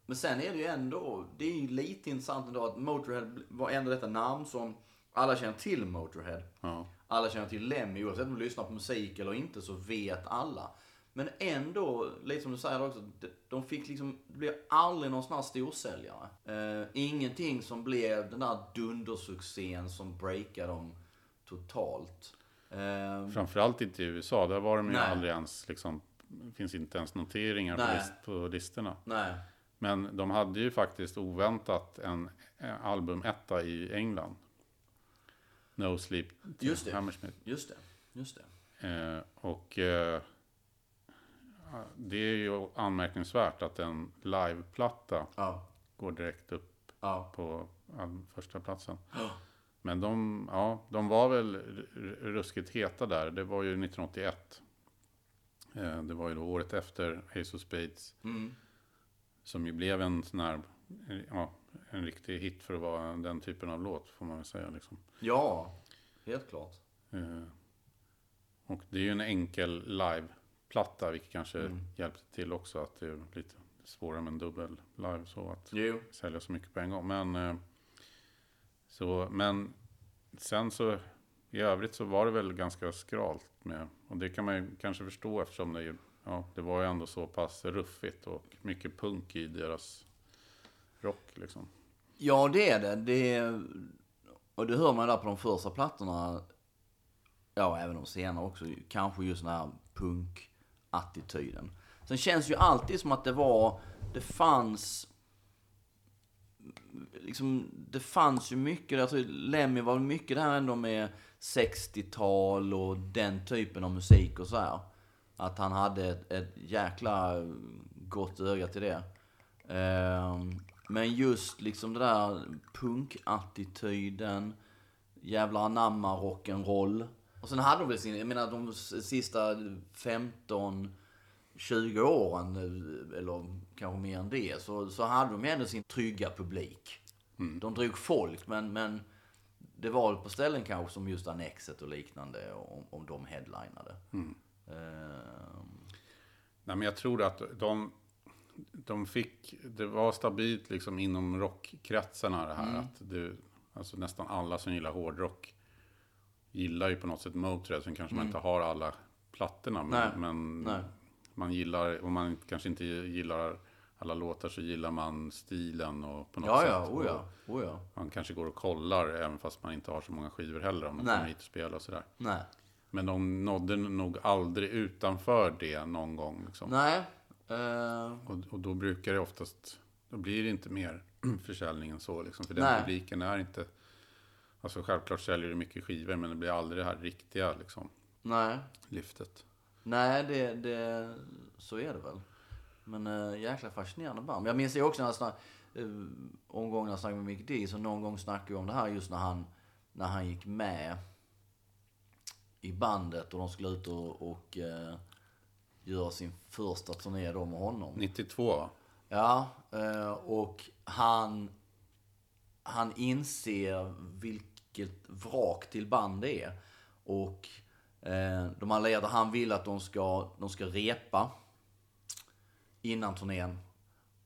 men sen är det ju ändå... Det är ju lite intressant ändå att Motorhead var ändå detta namn som alla känner till Motorhead. Ja. Alla känner till Lemmy. Oavsett om du lyssnar på musik eller inte så vet alla. Men ändå, lite som du säger också, de- fick liksom, det blev aldrig någon sån här storsäljare. Eh, ingenting som blev den där dundersuccén som breakade dem totalt. Eh, Framförallt inte i USA, där var de ju Nej. aldrig ens liksom, finns inte ens noteringar på, Nej. list, på listorna. nej. Men de hade ju faktiskt oväntat en, en albumetta i England. No Sleep till Just det. Hammersmith. Just det. Just det. Eh, och eh, det är ju anmärkningsvärt att en liveplatta Ja. går direkt upp Ja. på första platsen. Men de, ja, de var väl ruskigt heta där. Det var ju 1981. Eh, det var ju då året efter Ace of Spades. Mm. Som ju blev en sån här, eh, ja, en riktig hit för att vara den typen av låt får man väl säga. Liksom. Ja, helt klart. Eh, och det är ju en enkel liveplatta, vilket kanske Mm. hjälpte till också att det är lite svårare med en dubbel live så att Jo. sälja så mycket på en gång. Men, eh, så, men sen så i övrigt så var det väl ganska skralt med. Och det kan man ju kanske förstå eftersom det, ja, det var ju ändå så pass ruffigt och mycket punk i deras rock liksom. Ja, det är det. det är, och det hör man där på de första plattorna. Ja, även de senare också. Kanske just den här punk-attityden. Sen känns ju alltid som att det var, det fanns, liksom, det fanns ju mycket, jag tror Lemmy var mycket där ändå med 60-tal och den typen av musik och så här. Att han hade ett, ett jäkla gott öga till det. Ehm, men just liksom det där punkattityden, jävla anamma rock'n'roll. Och sen hade de väl sin, jag menar de sista 15, 20 åren, eh, eller kanske mer än det, så, så hade de ju ändå sin trygga publik. De drog folk, men, men det var på ställen kanske som just Annexet och liknande, om, om de headlinade. Ehm, Nej, men jag tror att de, de fick, det var stabilt liksom inom rockkretsarna det här. Mm. Att det, alltså nästan alla som gillar hårdrock gillar ju på något sätt Motörhead. Sen kanske man inte har alla plattorna. Mm. Nej, Men, men nej. man gillar, om man kanske inte gillar alla låtar så gillar man stilen och på något ja, sätt. ja, oh ja, oh ja. Man kanske går och kollar även fast man inte har så många skivor heller om man Nej. kommer hit och spelar och sådär. Nej. Men de nådde nog aldrig utanför det någon gång. Liksom. Nej. Eh, Och, och då brukar det oftast, då blir det inte mer försäljning än så. Liksom, för den Nej. publiken är inte, alltså självklart säljer det mycket skivor men det blir aldrig det här riktiga liksom, nej. lyftet. Nej, det, det, så är det väl. Men äh, jäkla fascinerande band. Jag minns det också när jag snack, äh, omgången jag snackade med Mick D, så någon gång snackade vi om det här just när han, när han gick med i bandet och de skulle ut och, och äh, göra sin första turné då med honom. 92 va? Ja, eh, och han, han inser vilket vrak till band det är. Och eh, de här ledarna, han vill att de ska, de ska repa innan turnén.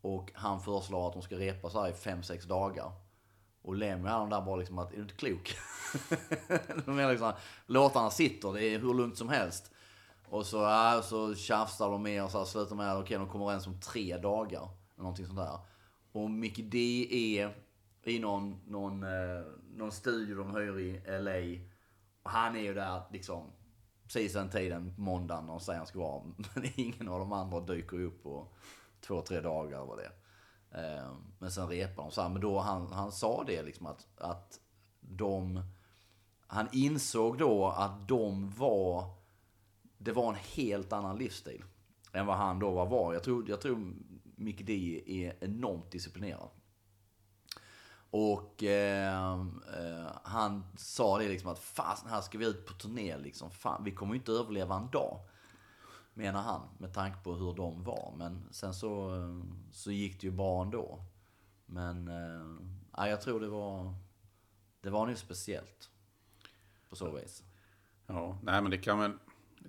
Och han föreslår att de ska repa så här i 5-6 dagar. Och Lemmy han där bara liksom att, är du inte klok? de är liksom, låtarna sitter, det är hur lugnt som helst. Och så, ja, så tjafsar de med och så här, slutar med att okay, de kommer överens om tre dagar. Eller någonting sånt där. Och Mickey D är i någon, någon, eh, någon studio de hyr i LA. Och han är ju där liksom precis den tiden måndagen när de säger han ska vara. Men ingen av de andra dyker upp på två, tre dagar var det. Eh, Men sen repar de så här. Men då han, han sa det liksom att, att de... Han insåg då att de var... Det var en helt annan livsstil. Än vad han då var var. Jag tror, jag tror Mick D är enormt disciplinerad. Och eh, eh, han sa det liksom att fasen här ska vi ut på turné liksom. Fan, vi kommer ju inte överleva en dag. Menar han, med tanke på hur de var. Men sen så, eh, så gick det ju bra ändå. Men eh, jag tror det var, det var nog speciellt. På så vis. Ja, nej men det kan väl...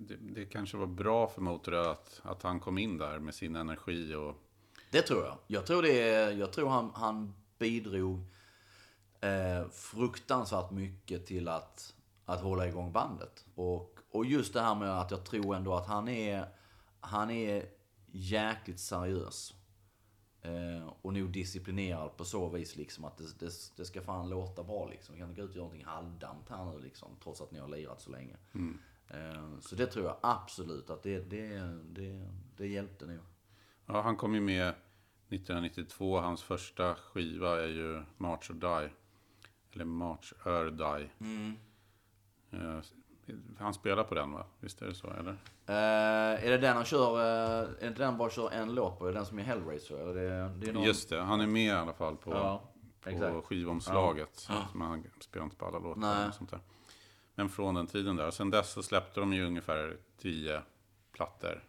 Det, det kanske var bra för Motörhead att, att han kom in där med sin energi och... Det tror jag. Jag tror, det, jag tror han, han bidrog eh, fruktansvärt mycket till att, att hålla igång bandet. Och, och just det här med att jag tror ändå att han är, han är jäkligt seriös. Eh, och nog disciplinerad på så vis liksom att det, det, det ska fan låta bra liksom. Vi kan inte gå ut och göra någonting halvdant här nu liksom. Trots att ni har lirat så länge. Eh, så det tror jag absolut att det, det, det, det hjälpte nog. Ja, han kom ju med 1992. Hans första skiva är ju March or Die. Eller March or Die. Eh, han spelar på den va? Visst är det så? Eller? Eh, är det den han kör, eh, är det inte den han bara kör en låt på? Är det den som är Hellraiser? Eller det, det är någon... Just det, han är med i alla fall på, Ja, på skivomslaget. Men han spelar inte på alla låtar. Nej. Och sånt där. Men från den tiden där. Sen dess så släppte de ju ungefär tio plattor.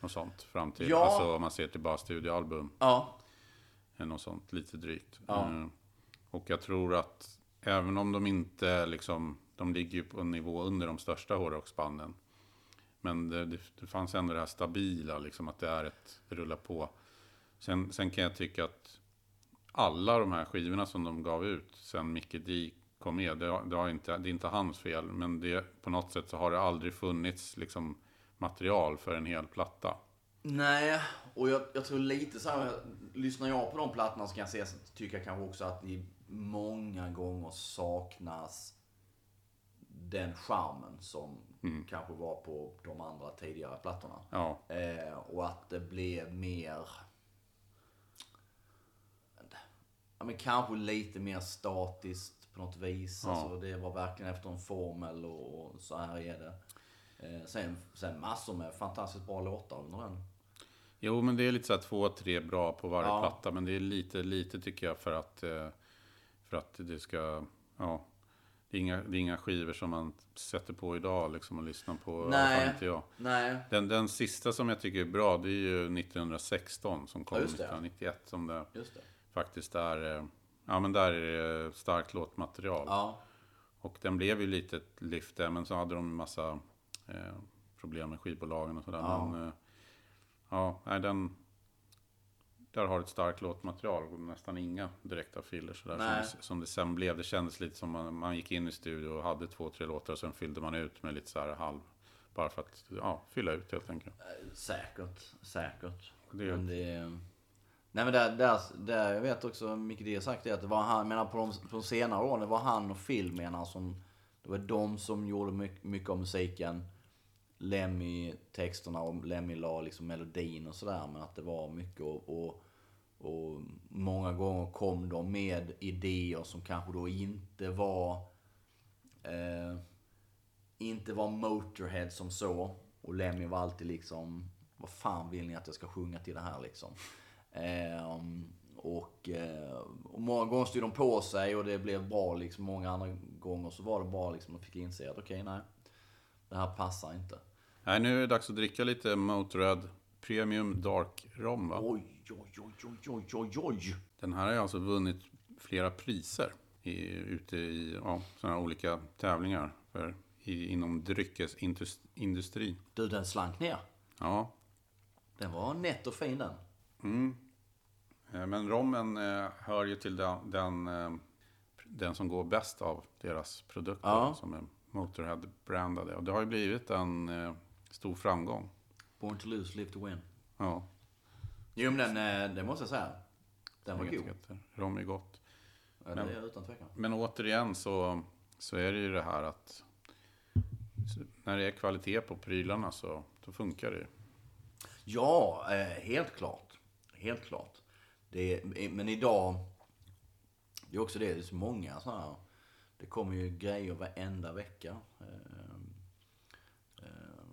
Och sånt. Fram till, Ja. alltså om man ser till bara studioalbum. Ja, något sånt, lite drygt. Ja. Eh, Och jag tror att även om de inte liksom, de ligger ju på en nivå under de största hårdrocksbanden. Men det, det, det fanns ändå det här stabila, liksom att det är ett det rullar på. Sen, sen kan jag tycka att alla de här skivorna som de gav ut sen Micke D kom med, det, det, har inte, det är inte hans fel, men det, på något sätt så har det aldrig funnits liksom, material för en hel platta. nej. Och jag, jag tror lite så här, lyssnar jag på de plattorna så kan jag se, tycker jag kanske också att det många gånger saknas den charmen som kanske var på de andra tidigare plattorna. Ja, Eh, och att det blev mer... Ja, men kanske lite mer statiskt något vis. Ja. Alltså, det var verkligen efter en formel och, så här är det. Eh, sen, sen massor med fantastiskt bra låtar under den. Jo, men det är lite så här två, tre bra på varje Ja. platta. Men det är lite, lite tycker jag för att, eh, för att det ska, ja. Det är, inga, det är inga skivor som man sätter på idag liksom och lyssnar på. Nej. inte jag. Nej. Den, den sista som jag tycker är bra, det är ju 1916 som kom Ja, just det. 1991. Som det Just det. faktiskt är, eh, ja men där är det starkt låtmaterial. Ja. Och den blev ju lite ett lyft där, men så hade de en massa eh, problem med skivbolagen och sådär. Ja. Men, eh, ja, nej, den... Där har ett starkt låtmaterial och nästan inga direkta fillers sådär. Nej. Som, som det sen blev. Det kändes lite som man, man gick in i studio och hade två, tre låtar och sen fyllde man ut med lite så här halv... Bara för att ja, fylla ut helt enkelt. Eh, Säkert, säkert. Det- Men det... Nej men där, där, där, jag vet också, Micke D har sagt det, att det var han, jag menar på de, på de senare åren, det var han och Phil menar som, det var de som gjorde mycket, mycket av musiken. Lemmy texterna och Lemmy la liksom melodin och sådär, men att det var mycket och, och, och många gånger kom de med idéer som kanske då inte var eh, inte var Motorhead som så. Och Lemmy var alltid liksom vad fan vill ni att jag ska sjunga till det här liksom? Ehm, och, eh, och många gånger stod de på sig och det blev bra liksom. Många andra gånger så var det bara liksom, de fick inse att okej, nej. Det här passar inte. Nej, nu är det dags att dricka lite Motörhead Premium Dark Rom va? Oj, oj, oj, oj, oj, oj, oj. Den här har ju alltså vunnit flera priser i, ute i ja, sådana här olika tävlingar för, i, inom dryckesindustrin. Du, den slank ner. Ja, Den var nätt och fin den. Eh, men rommen eh, hör ju till den, den, eh, den som går bäst av deras produkter Ja. som är Motorhead-brandade. Och det har ju blivit en stor framgång. Born to lose, live to win. Ja, Jo, men den, det måste jag säga. Den var god. Rom är gott. Ja, det är utan tvekan. Men återigen så, så är det ju det här att när det är kvalitet på prylarna så då funkar det ju. Ja, helt klart. Helt klart. Det är, men idag, det är också det, det är så många sådana här, det kommer ju grejer varenda vecka. Eh, eh,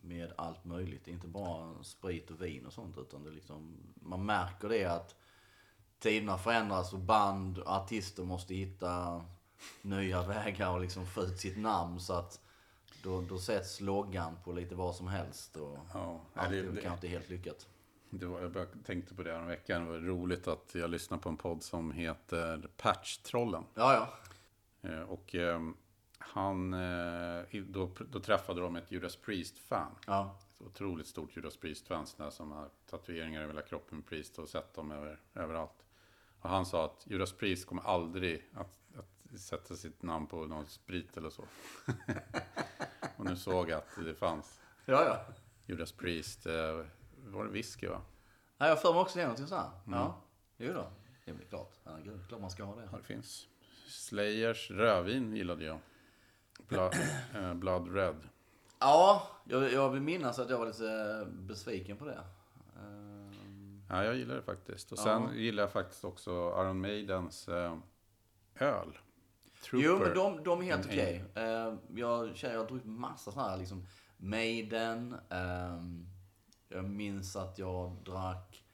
med allt möjligt, inte bara sprit och vin och sånt utan det liksom, man märker det att tiderna förändras och band och artister måste hitta nya vägar och liksom få ut sitt namn så att då, då sätts loggan på lite vad som helst och Ja, allt det, är det, kanske inte helt lyckat. Det var, jag tänkte på det här en vecka. Det var roligt att jag lyssnade på en podd som heter Patch-trollen. Ja, ja. Eh, Och eh, han, eh, då, då träffade de ett Judas Priest-fan. Ja. Ett otroligt stort Judas Priest-fan som har tatueringar över hela kroppen med Priest och sett dem över, överallt. Och han sa att Judas Priest kommer aldrig att, att sätta sitt namn på någon sprit eller så. och nu såg jag att det fanns Ja, ja. Judas Priest, var det whisky va? ja jag för mig också det någonting sånt. Ja. Jo då. Det är väl klart. Herregud, klart man ska ha det. Ja, det finns. Slayers rödvin gillade jag. Blood, eh, Blood Red. Ja, jag, jag vill minnas att jag var lite eh, besviken på det. Ehm, Ja, jag gillar det faktiskt. Och sen Ja. gillar jag faktiskt också Iron Maidens eh, öl. Jo, men de, de är helt okej. Eh, jag känner, jag har druckit massa sådana här liksom Maiden. ehm, jag minns att jag drack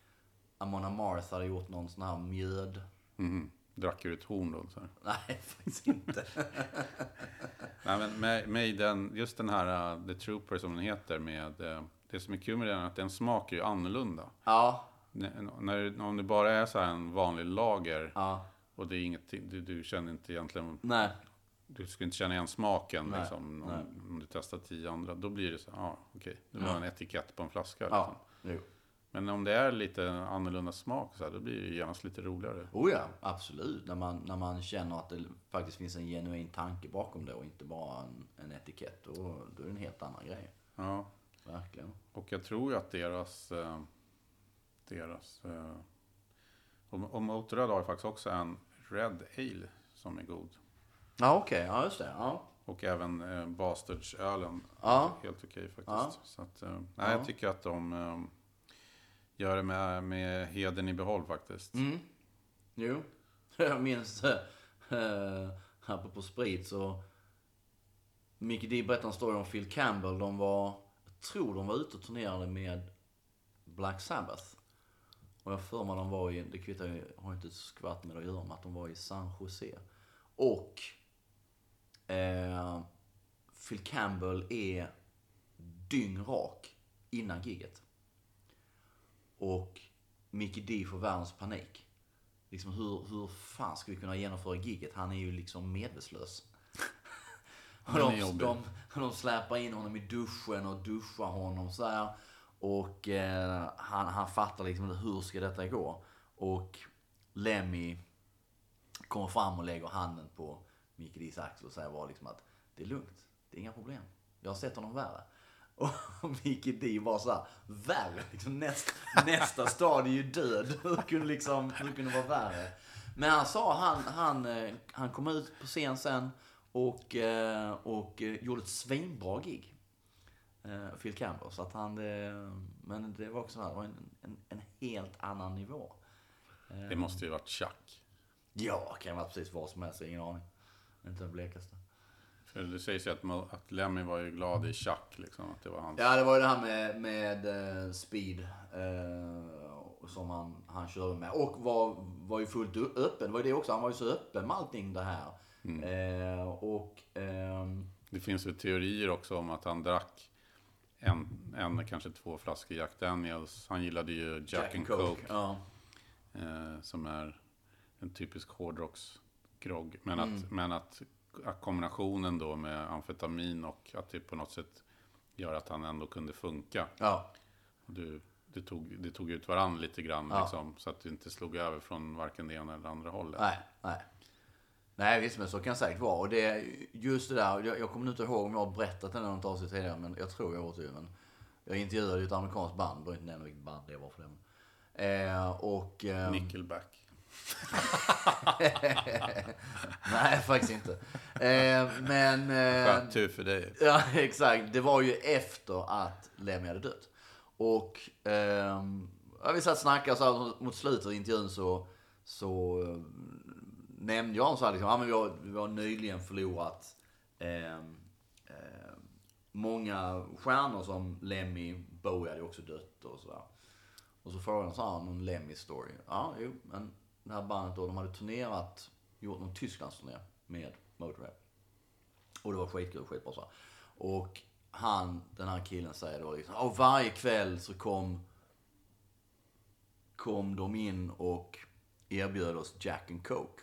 Amon Amarth hade gjort någon sån här mjöd. Mhm. Drack ur ett horn då. Så här. Nej, faktiskt inte. Nej, men Ma- Maiden, just den här uh, The Trooper som den heter med... eh, det som är kul med den är att den smakar ju annorlunda. ja, N- När, om det bara är så här en vanlig lager ja, och det är ingenting, du, du känner inte egentligen nej. Du skulle inte känna igen smaken Nej, liksom, nej. om, om du testar tio andra. Då blir det så, ja okej, det var Ja. en etikett på en flaska. Ja, Liksom. jo. Men om det är lite annorlunda smak så här, då blir det genast lite roligare. Oh ja, absolut. När man, när man känner att det faktiskt finns en genuin tanke bakom det och inte bara en, en etikett. Då, då är det en helt annan grej. Ja, Verkligen. och jag tror ju att deras... Eh, deras eh, och, och Motörhead har faktiskt också en Red Ale som är god. Ja, okej. Ja, just det. Ja. Och även eh, Bastards-ölen. Ja. Helt okej faktiskt. Ja. Så att, eh, nej, Ja. jag tycker att de eh, gör det med, med heden i behåll faktiskt. Mm. Jo. Jag minns, äh, apropå sprit så... Mickey D berättade en story om Phil Campbell. De var, jag tror de var ute och turnerade med Black Sabbath. Och jag för mig de var i, det kvittar ju, har inte ett skvatt med det att göra med att de var i San Jose. Och eh, Phil Campbell är dyngrak innan giget. Och Mickey D får världens panik. Liksom hur, hur fan ska vi kunna genomföra giget? Han är ju liksom medvetslös. Och de, de, de släpar in honom i duschen och duschar honom så här. Och eh, han, han fattar liksom hur ska detta gå. Och Lemmy kommer fram och lägger handen på D's axel och säger bara liksom att det är lugnt, det är inga problem. Jag har sett honom värre. Och Mickey D var så här, värre? Liksom nästa, nästa stad är ju död. Hur kunde, liksom, hur kunde det vara värre? Men han sa, han, han, eh, han kom ut på scen sen och, eh, och eh, gjorde ett svinbra gig. Phil Campbell. Så att han, men det var också så här, det var en, en, en helt annan nivå. Det måste ju varit Chuck. Ja, kan vara precis vad som helst, ingen aning. Inte den blekaste. För det sägs ju att, att Lemmy var ju glad i Chuck, liksom. Att det var hans... Ja, det var ju det här med, med eh, speed eh, som han, han körde med. Och var, var ju fullt öppen. Det var ju det också. Han var ju så öppen med allting det här. Eh, och... ehm, Det finns ju teorier också om att han drack en, en kanske två flaskor Jack Daniels. Han gillade ju Jack, and Coke, Ja. eh, som är en typisk hårdrocksgrogg. Men, att, Mm. men att, att kombinationen då med amfetamin och att det på något sätt gör att han ändå kunde funka. ja. Du, det, tog, det tog ut varandra lite grann, Ja. liksom, så att det inte slog över från varken det ena eller andra hållet. Nej, nej. Nej, visst, men så kan det säkert vara. Och det, just det där, jag, jag kommer inte ihåg om jag har berättat det i något avsnitt tidigare, men jag tror jag det. Men jag intervjuade ju ett amerikanskt band, behöver inte nämna vilket band det var för dem. Eh, och... ehm, Nickelback. nej, faktiskt inte. Eh, men... Eh, Skönt, tur för dig. Ja, exakt. Det var ju efter att Lemmy hade dött. Och ja, vi satt och snackade så här mot slutet av intervjun så, så eh, nämnde jag så här liksom, ja, men vi, har, vi har nyligen förlorat ehm, många stjärnor som Lemmy, Bowie hade också dött och sådär. Och så frågade han så här, någon Lemmy-story. Ja, jo, men det här bandet då, de hade turnerat, gjort någon Tysklandsturné med Motörhead. Och det var skitkul, skitbra så. Och han, den här killen säger då liksom, och varje kväll så kom, kom de in och erbjöd oss Jack and Coke.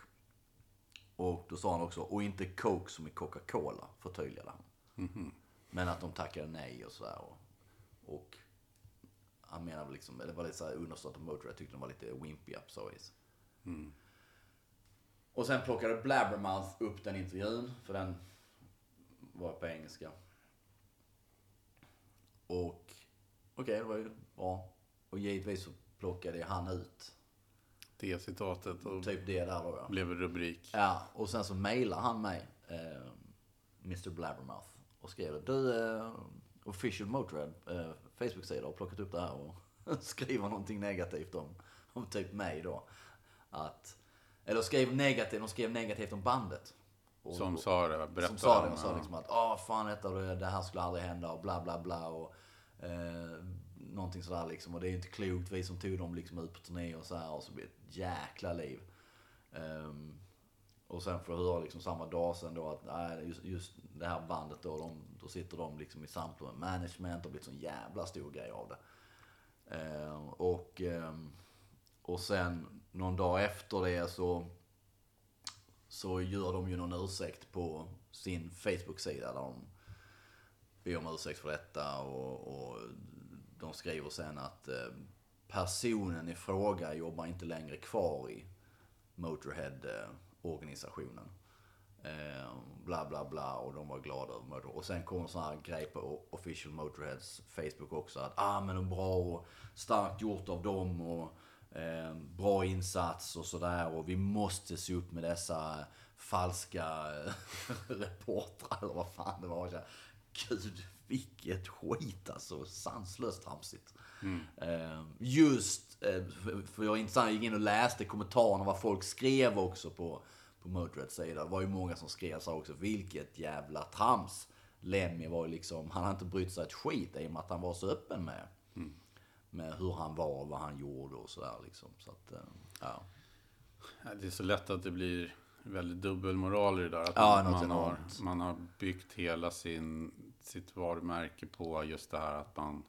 Och då sa han också, och inte Coke som i Coca-Cola, förtydligade han. Men att de tackade nej och sådär. Och, och han menar liksom, det var lite såhär underförstått att Motörhead tyckte de var lite wimpiga på så vis. Och sen plockade Blabbermouth upp den intervjun, för den var på engelska. Och okej, det var ju bra. Och givetvis så plockade han ut Det citatet och typ det där då. Ja, blev rubrik. ja och sen så mejlade han mig, eh, Mr Blabbermouth, och skrev du, eh, Official Motörhead eh, Facebook-sida har plockat upp det här och skriver någonting negativt om, om typ mig då. Att, eller skrev negativt, de skrev negativt om bandet. Och- Som sa det, berättade som sa det och sa liksom att åh fan detta, det det här skulle aldrig hända och bla bla bla och eh, någonting sådär liksom. Och det är ju inte klokt, vi som tog dem liksom ut på turné och så här och så blir det ett jäkla liv. Ehm, och sen får jag höra liksom samma dag sen då att nej, just, just det här bandet då, de, då sitter de liksom i samtal med management och blivit sån jävla stor grej av det. Ehm, och, ehm, och sen någon dag efter det så så gör de ju någon ursäkt på sin Facebook-sida där de ber om ursäkt för detta och, och de skriver sen att eh, personen i fråga jobbar inte längre kvar i Motorhead-organisationen. Eh, bla bla bla och de var glada över Motorhead. Och sen kom en sån här grej på Official Motorheads Facebook också att ah men bra och starkt gjort av dem och eh, bra insats och sådär och vi måste se upp med dessa falska eh, reportrar eller vad fan det var. Gud vilket skit alltså, sanslöst tramsigt. Eh, just, eh, för, jag intressant, gick in och läste kommentarerna vad folk skrev också på, på Motörheads sida. Det var ju många som skrev så också, vilket jävla trams. Lemmy var ju liksom, han hade inte brytt sig ett skit i och med att han var så öppen med, med hur han var och vad han gjorde och sådär liksom. Så att, eh, ja. Det är så lätt att det blir väldigt dubbelmoral i det där. Att Ja, man, man, har, man har byggt hela sin, sitt varumärke på just det här att man,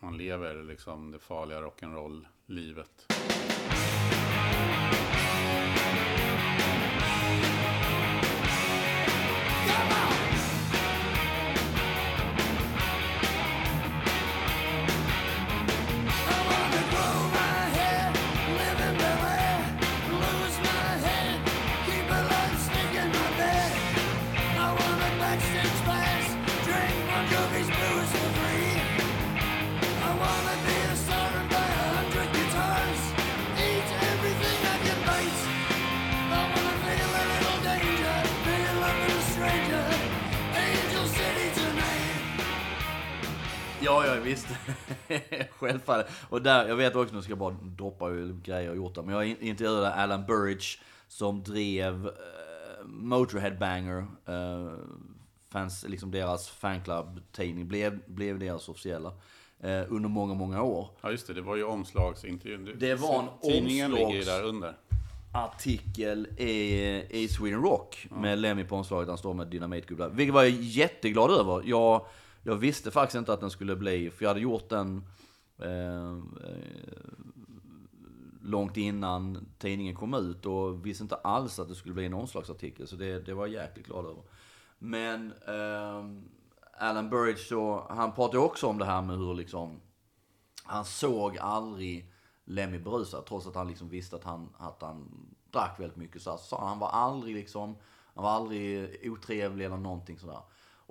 man lever liksom det farliga rock'n'roll-livet. Ja, ja visst. Självfallet. Och där, jag vet också, nu ska jag bara droppa grejer jag gjort där. Men jag intervjuade Alan Burridge som drev eh, Motorhead Banger, eh, fans, liksom deras fanclub-tidning, blev, blev deras officiella eh, under många, många år. Ja, just det. Det var ju omslagsintervjun. Det var en Tidningen ligger omslags- där under. artikel i, i Sweden Rock med Lemmy på omslaget. Han står med dynamitgubbar. Vilket var jag jätteglad över. Jag, jag visste faktiskt inte att den skulle bli, för jag hade gjort den eh, långt innan tidningen kom ut och visste inte alls att det skulle bli en omslagsartikel. Så det, det var jag jäkligt glad över. Men eh, Alan Burridge så, han pratade också om det här med hur liksom han såg aldrig Lemmy berusad trots att han liksom visste att han, att han drack väldigt mycket. Så här, så sa han, han var aldrig liksom, han var aldrig otrevlig eller någonting sådär.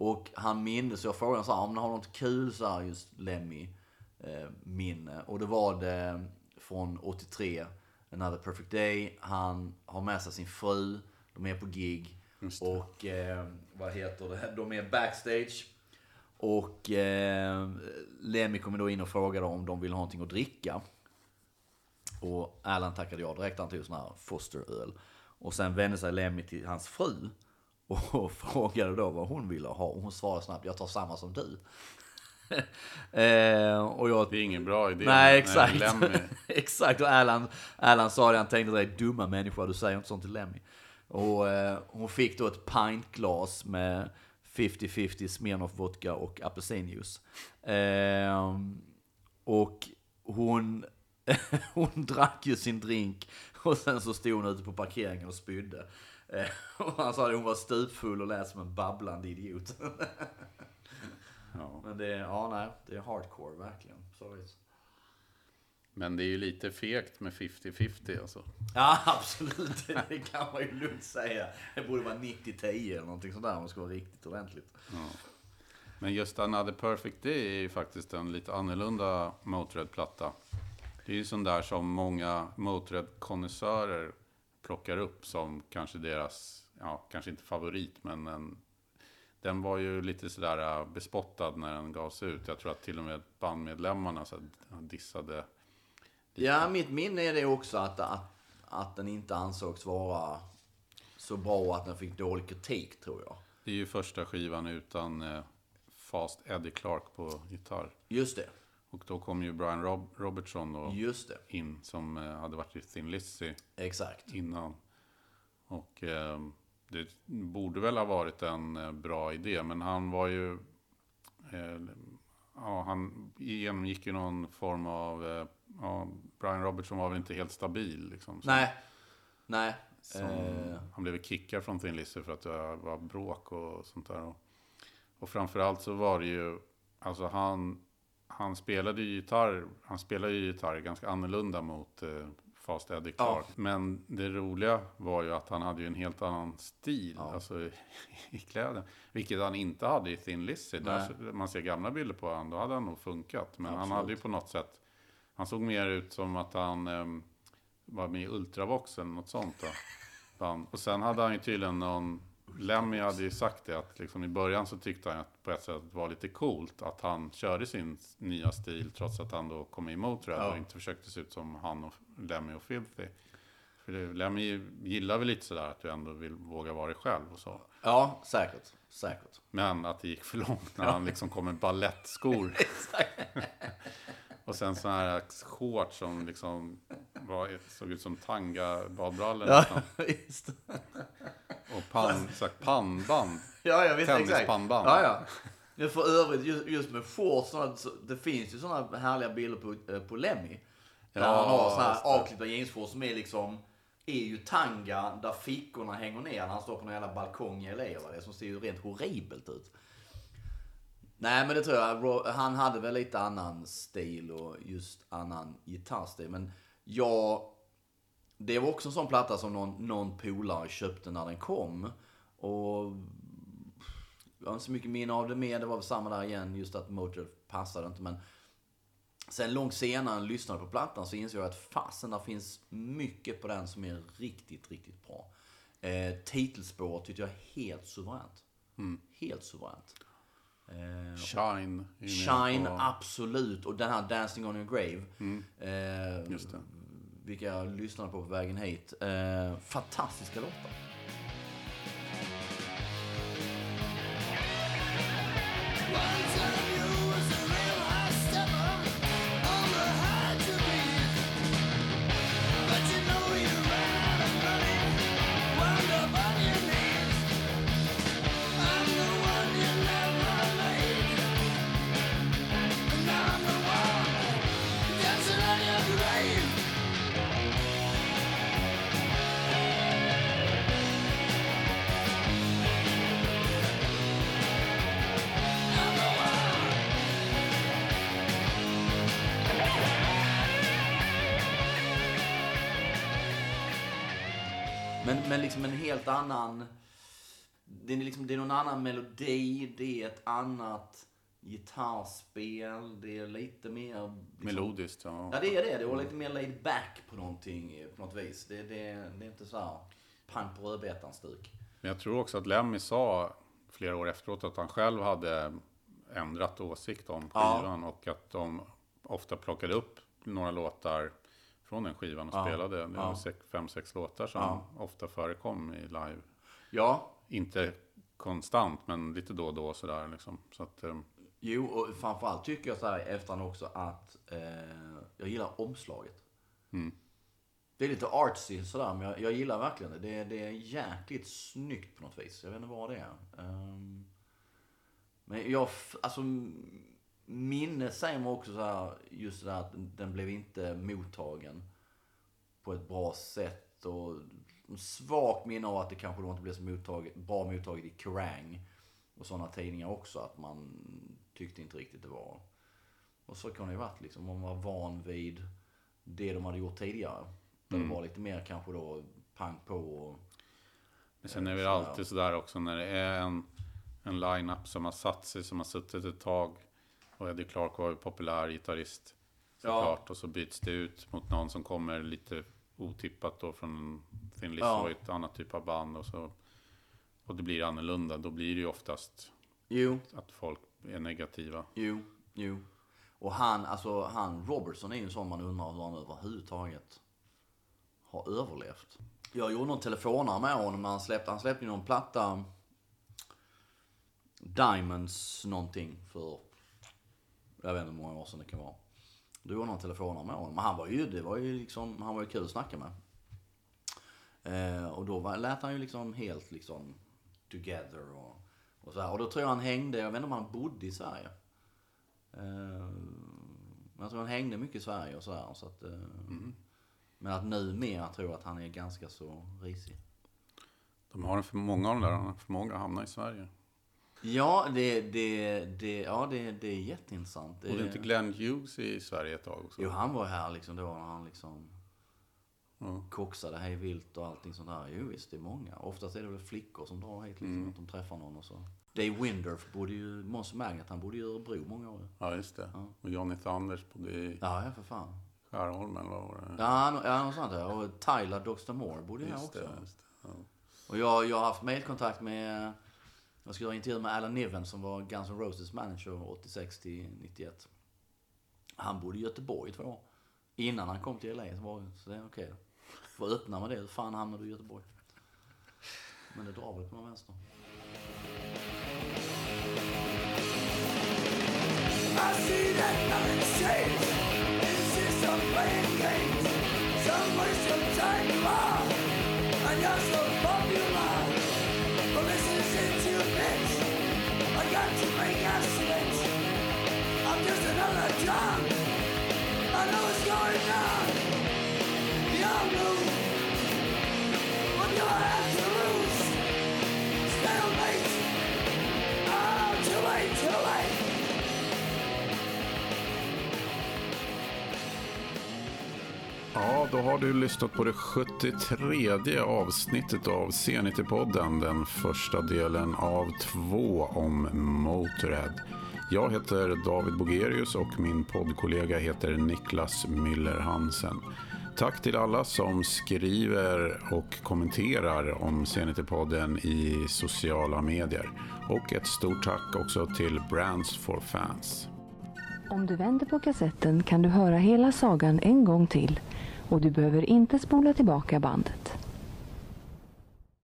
Och han mindes, jag frågade så här, om han har något kul så här, just Lemmy eh, minne. Och det var det från 83, Another Perfect Day. Han har med sig sin fru, de är på gig. Och eh, vad heter det, de är backstage. Och eh, Lemmy kommer då in och frågar om de vill ha någonting att dricka. Och Alan tackade ja direkt, han tog sån här Foster-öl. Och sen vände sig Lemmy till hans fru och frågade då vad hon ville ha. Och hon svarade snabbt, jag tar samma som du. eh, och jag Det är ingen bra idé. Nej, exakt. Lemmy- exakt. Och Alan, Alan sa det, han tänkte dig dumma människa, du säger inte sånt till Lemmy. Och eh, hon fick då ett pintglas med 50-50 Smirnoff vodka och apelsinjuice. Eh, och hon, hon drack ju sin drink och sen så stod hon ute på parkeringen och spydde. Eh, och han sa att hon var stupfull och lät som en babblande idiot. Ja. Men det, ja nej, det är hardcore verkligen. Sorry. Men det är ju lite fegt med 50-50 alltså. Ja, absolut. Det kan man ju lugnt säga. Det borde vara 90-10 eller någonting sådär om det ska vara riktigt ordentligt. Men just Another Perfect Day är ju faktiskt en lite annorlunda Motörhead-platta. Det är ju sån där som många Motörhead-konnässörer plockar upp som kanske deras, ja, kanske inte favorit, men en, den var ju lite sådär äh, bespottad när den gavs ut. Jag tror att till och med bandmedlemmarna så dissade. Ja, mitt minne är det också att, att, att den inte ansågs vara så bra och att den fick dålig kritik tror jag. Det är ju första skivan utan eh, Fast Eddie Clark på gitarr. Just det, Och då kom ju Brian Rob- Robertson då in som eh, hade varit i Thin Lizzy Exakt. innan. Och eh, det borde väl ha varit en eh, bra idé, men han var ju... Eh, ja, han genomgick ju någon form av... Eh, ja, Brian Robertson var väl inte helt stabil liksom. Så- Nej, nej. som, Eh, Han blev kickad från Thin Lizzy för att det var bråk och sånt där. Och, och framförallt så var det ju, alltså han, han spelade ju gitarr, han spelade ju gitarr ganska annorlunda mot eh, Fast Eddie Clark. Men det roliga var ju att han hade ju en helt annan stil, alltså i, i kläderna. Vilket han inte hade i Thin Lizzy. Där, man ser gamla bilder på honom, då hade han nog funkat. Men han hade ju på något sätt, han såg mer ut som att han ehm, var med i Ultravox eller något sånt då. Och sen hade han ju tydligen någon, Lemmy hade ju sagt det att liksom i början så tyckte han att på ett sätt var lite coolt att han körde sin nya stil trots att han då kom i Motörhead Ja. och inte försökte se ut som han och Lemmy och Filthy. För det, Lemmy gillar väl lite sådär att du ändå vill våga vara dig själv och så. ja, säkert. Säkert. Men att det gick för långt när han liksom kom med ballettskor. och sen sådana här shorts som liksom var, såg ut som tanga-badbrallor. Ja, nästan. just det. Och pan, här pannband. Ja, jag vet exakt. Tennispannband. Ja, ja. Men för övrigt, just, just med shorts, det finns ju sådana härliga bilder på, eh, på Lemmy. Där Ja, han har sådana här avklippta jeansshorts som är liksom, är ju tanga där fickorna hänger ner när han står på någon jävla balkong i LA eller det som ser ju rent horribelt ut. Nej men det tror jag, han hade väl lite annan stil och just annan gitarrstil. Men jag, det var också en sån platta som någon, någon polare köpte när den kom. Och jag har inte så mycket minne av det mer. Det var väl samma där igen, just att Motor passade inte. Men sen långt senare när jag lyssnade på plattan så insåg jag att fasen, där finns mycket på den som är riktigt, riktigt bra. Eh, titelspår tyckte jag helt suveränt. Helt suveränt. Eh, Shine. Shine, absolut. Och den här Dancing on your grave. Eh, Just det vilka jag lyssnade på på vägen hit. Eh, fantastiska låtar. One, Men, liksom en helt annan... Det är, liksom, det är någon annan melodi, det är ett annat gitarrspel, det är lite mer... Liksom, Melodiskt, ja. Ja, det är det. Det var lite mer laid back på någonting, på något vis. Det, det, det är inte så här pang på rödbetan-stuk. Men jag tror också att Lemmy sa flera år efteråt att han själv hade ändrat åsikt om Ja. skivan och att de ofta plockade upp några låtar från den skivan och Ja. spelade. Det var Ja. fem, sex låtar som Ja. ofta förekom i live. Ja, Inte konstant, men lite då och då sådär liksom. Så att, eh, jo, och framförallt tycker jag så här efterhand också att eh, jag gillar omslaget. Mm. Det är lite artsy sådär, men jag, jag gillar verkligen det. det. Det är jäkligt snyggt på något vis. Jag vet inte vad det är. Ehm, men jag, alltså minne säger mig också så här, just det där att den- blev inte mottagen på ett bra sätt. Och svagt minne av att det kanske då inte blev så mottaget, bra mottaget i Kerrang och sådana tidningar också. Att man tyckte inte riktigt det var. Och så kan det ju varit liksom, om man var van vid det de hade gjort tidigare. Där det var lite mer kanske då pang på och... Men sen är det väl alltid sådär också när det är en, en line-up som har satt sig, som har suttit ett tag. Och Eddie Clark var ju populär gitarrist såklart. Och så byts det ut mot någon som kommer lite otippat då från Thin Lizzy Ja. ett annat typ av band. Och, så, och det blir annorlunda. Då blir det ju oftast Jo, att folk är negativa. jo, jo. Och han, alltså han Robertson är ju en sån man undrar hur han överhuvudtaget har överlevt. Jag gjorde någon telefonare med honom han släppte, han släppte ju någon platta Diamonds någonting för, jag vet inte hur många år sedan det kan vara. Då gjorde någon telefonare med honom. Men han var ju, det var ju liksom, han var ju kul att snacka med. Eh, och då var, lät han ju liksom helt liksom together och, och så här. Och då tror jag han hängde, jag vet inte om han bodde i Sverige. Eh, men jag tror han hängde mycket i Sverige och sådär. Så att, eh, Men att numera tror jag att han är ganska så risig. De har en för många av de där, han har förmåga att hamna i Sverige. Ja, det, det, det, ja, det, det är jätteintressant. Och det är inte Glenn Hughes i Sverige ett tag också? Jo, han var här liksom då när han liksom Ja. koksade hej vilt och allting sånt där. Jo visst, det är många. Oftast är det väl flickor som drar hit liksom, att de träffar någon och så. Dave Windorf bodde ju, Måns Magnet, han bodde i Örebro många år. Ja, just det. Och Johnny Thunders bodde i Ja, ja för fan. Skärholmen, vad var det? Ja, ja något sånt där. Och Tyler Doxter Moore bodde här just också. det. Det. Ja. Och jag, jag har haft mejlkontakt med, jag ska göra intervju med Alan Niven som var Guns N' Roses manager 86 till 91. Han bodde i Göteborg i två år. Innan han kom till LA. Så, var, så det är okej. Får öppna med det. Hur fan hamnade du i Göteborg? Men det drar väl på någon vänster. I see that nothing's changed. It's just some playing games. Some waste your time you are, and you're so popular. Ja, då har du lyssnat på det 73 avsnittet av Zenity-podden. Den första delen av två om Motorhead. Jag heter David Bogerius och min poddkollega heter Niklas Müller Hansen. Tack till alla som skriver och kommenterar om Zenity-podden i sociala medier. Och ett stort tack också till Brands for Fans. Om du vänder på kassetten kan du höra hela sagan en gång till och du behöver inte spola tillbaka bandet.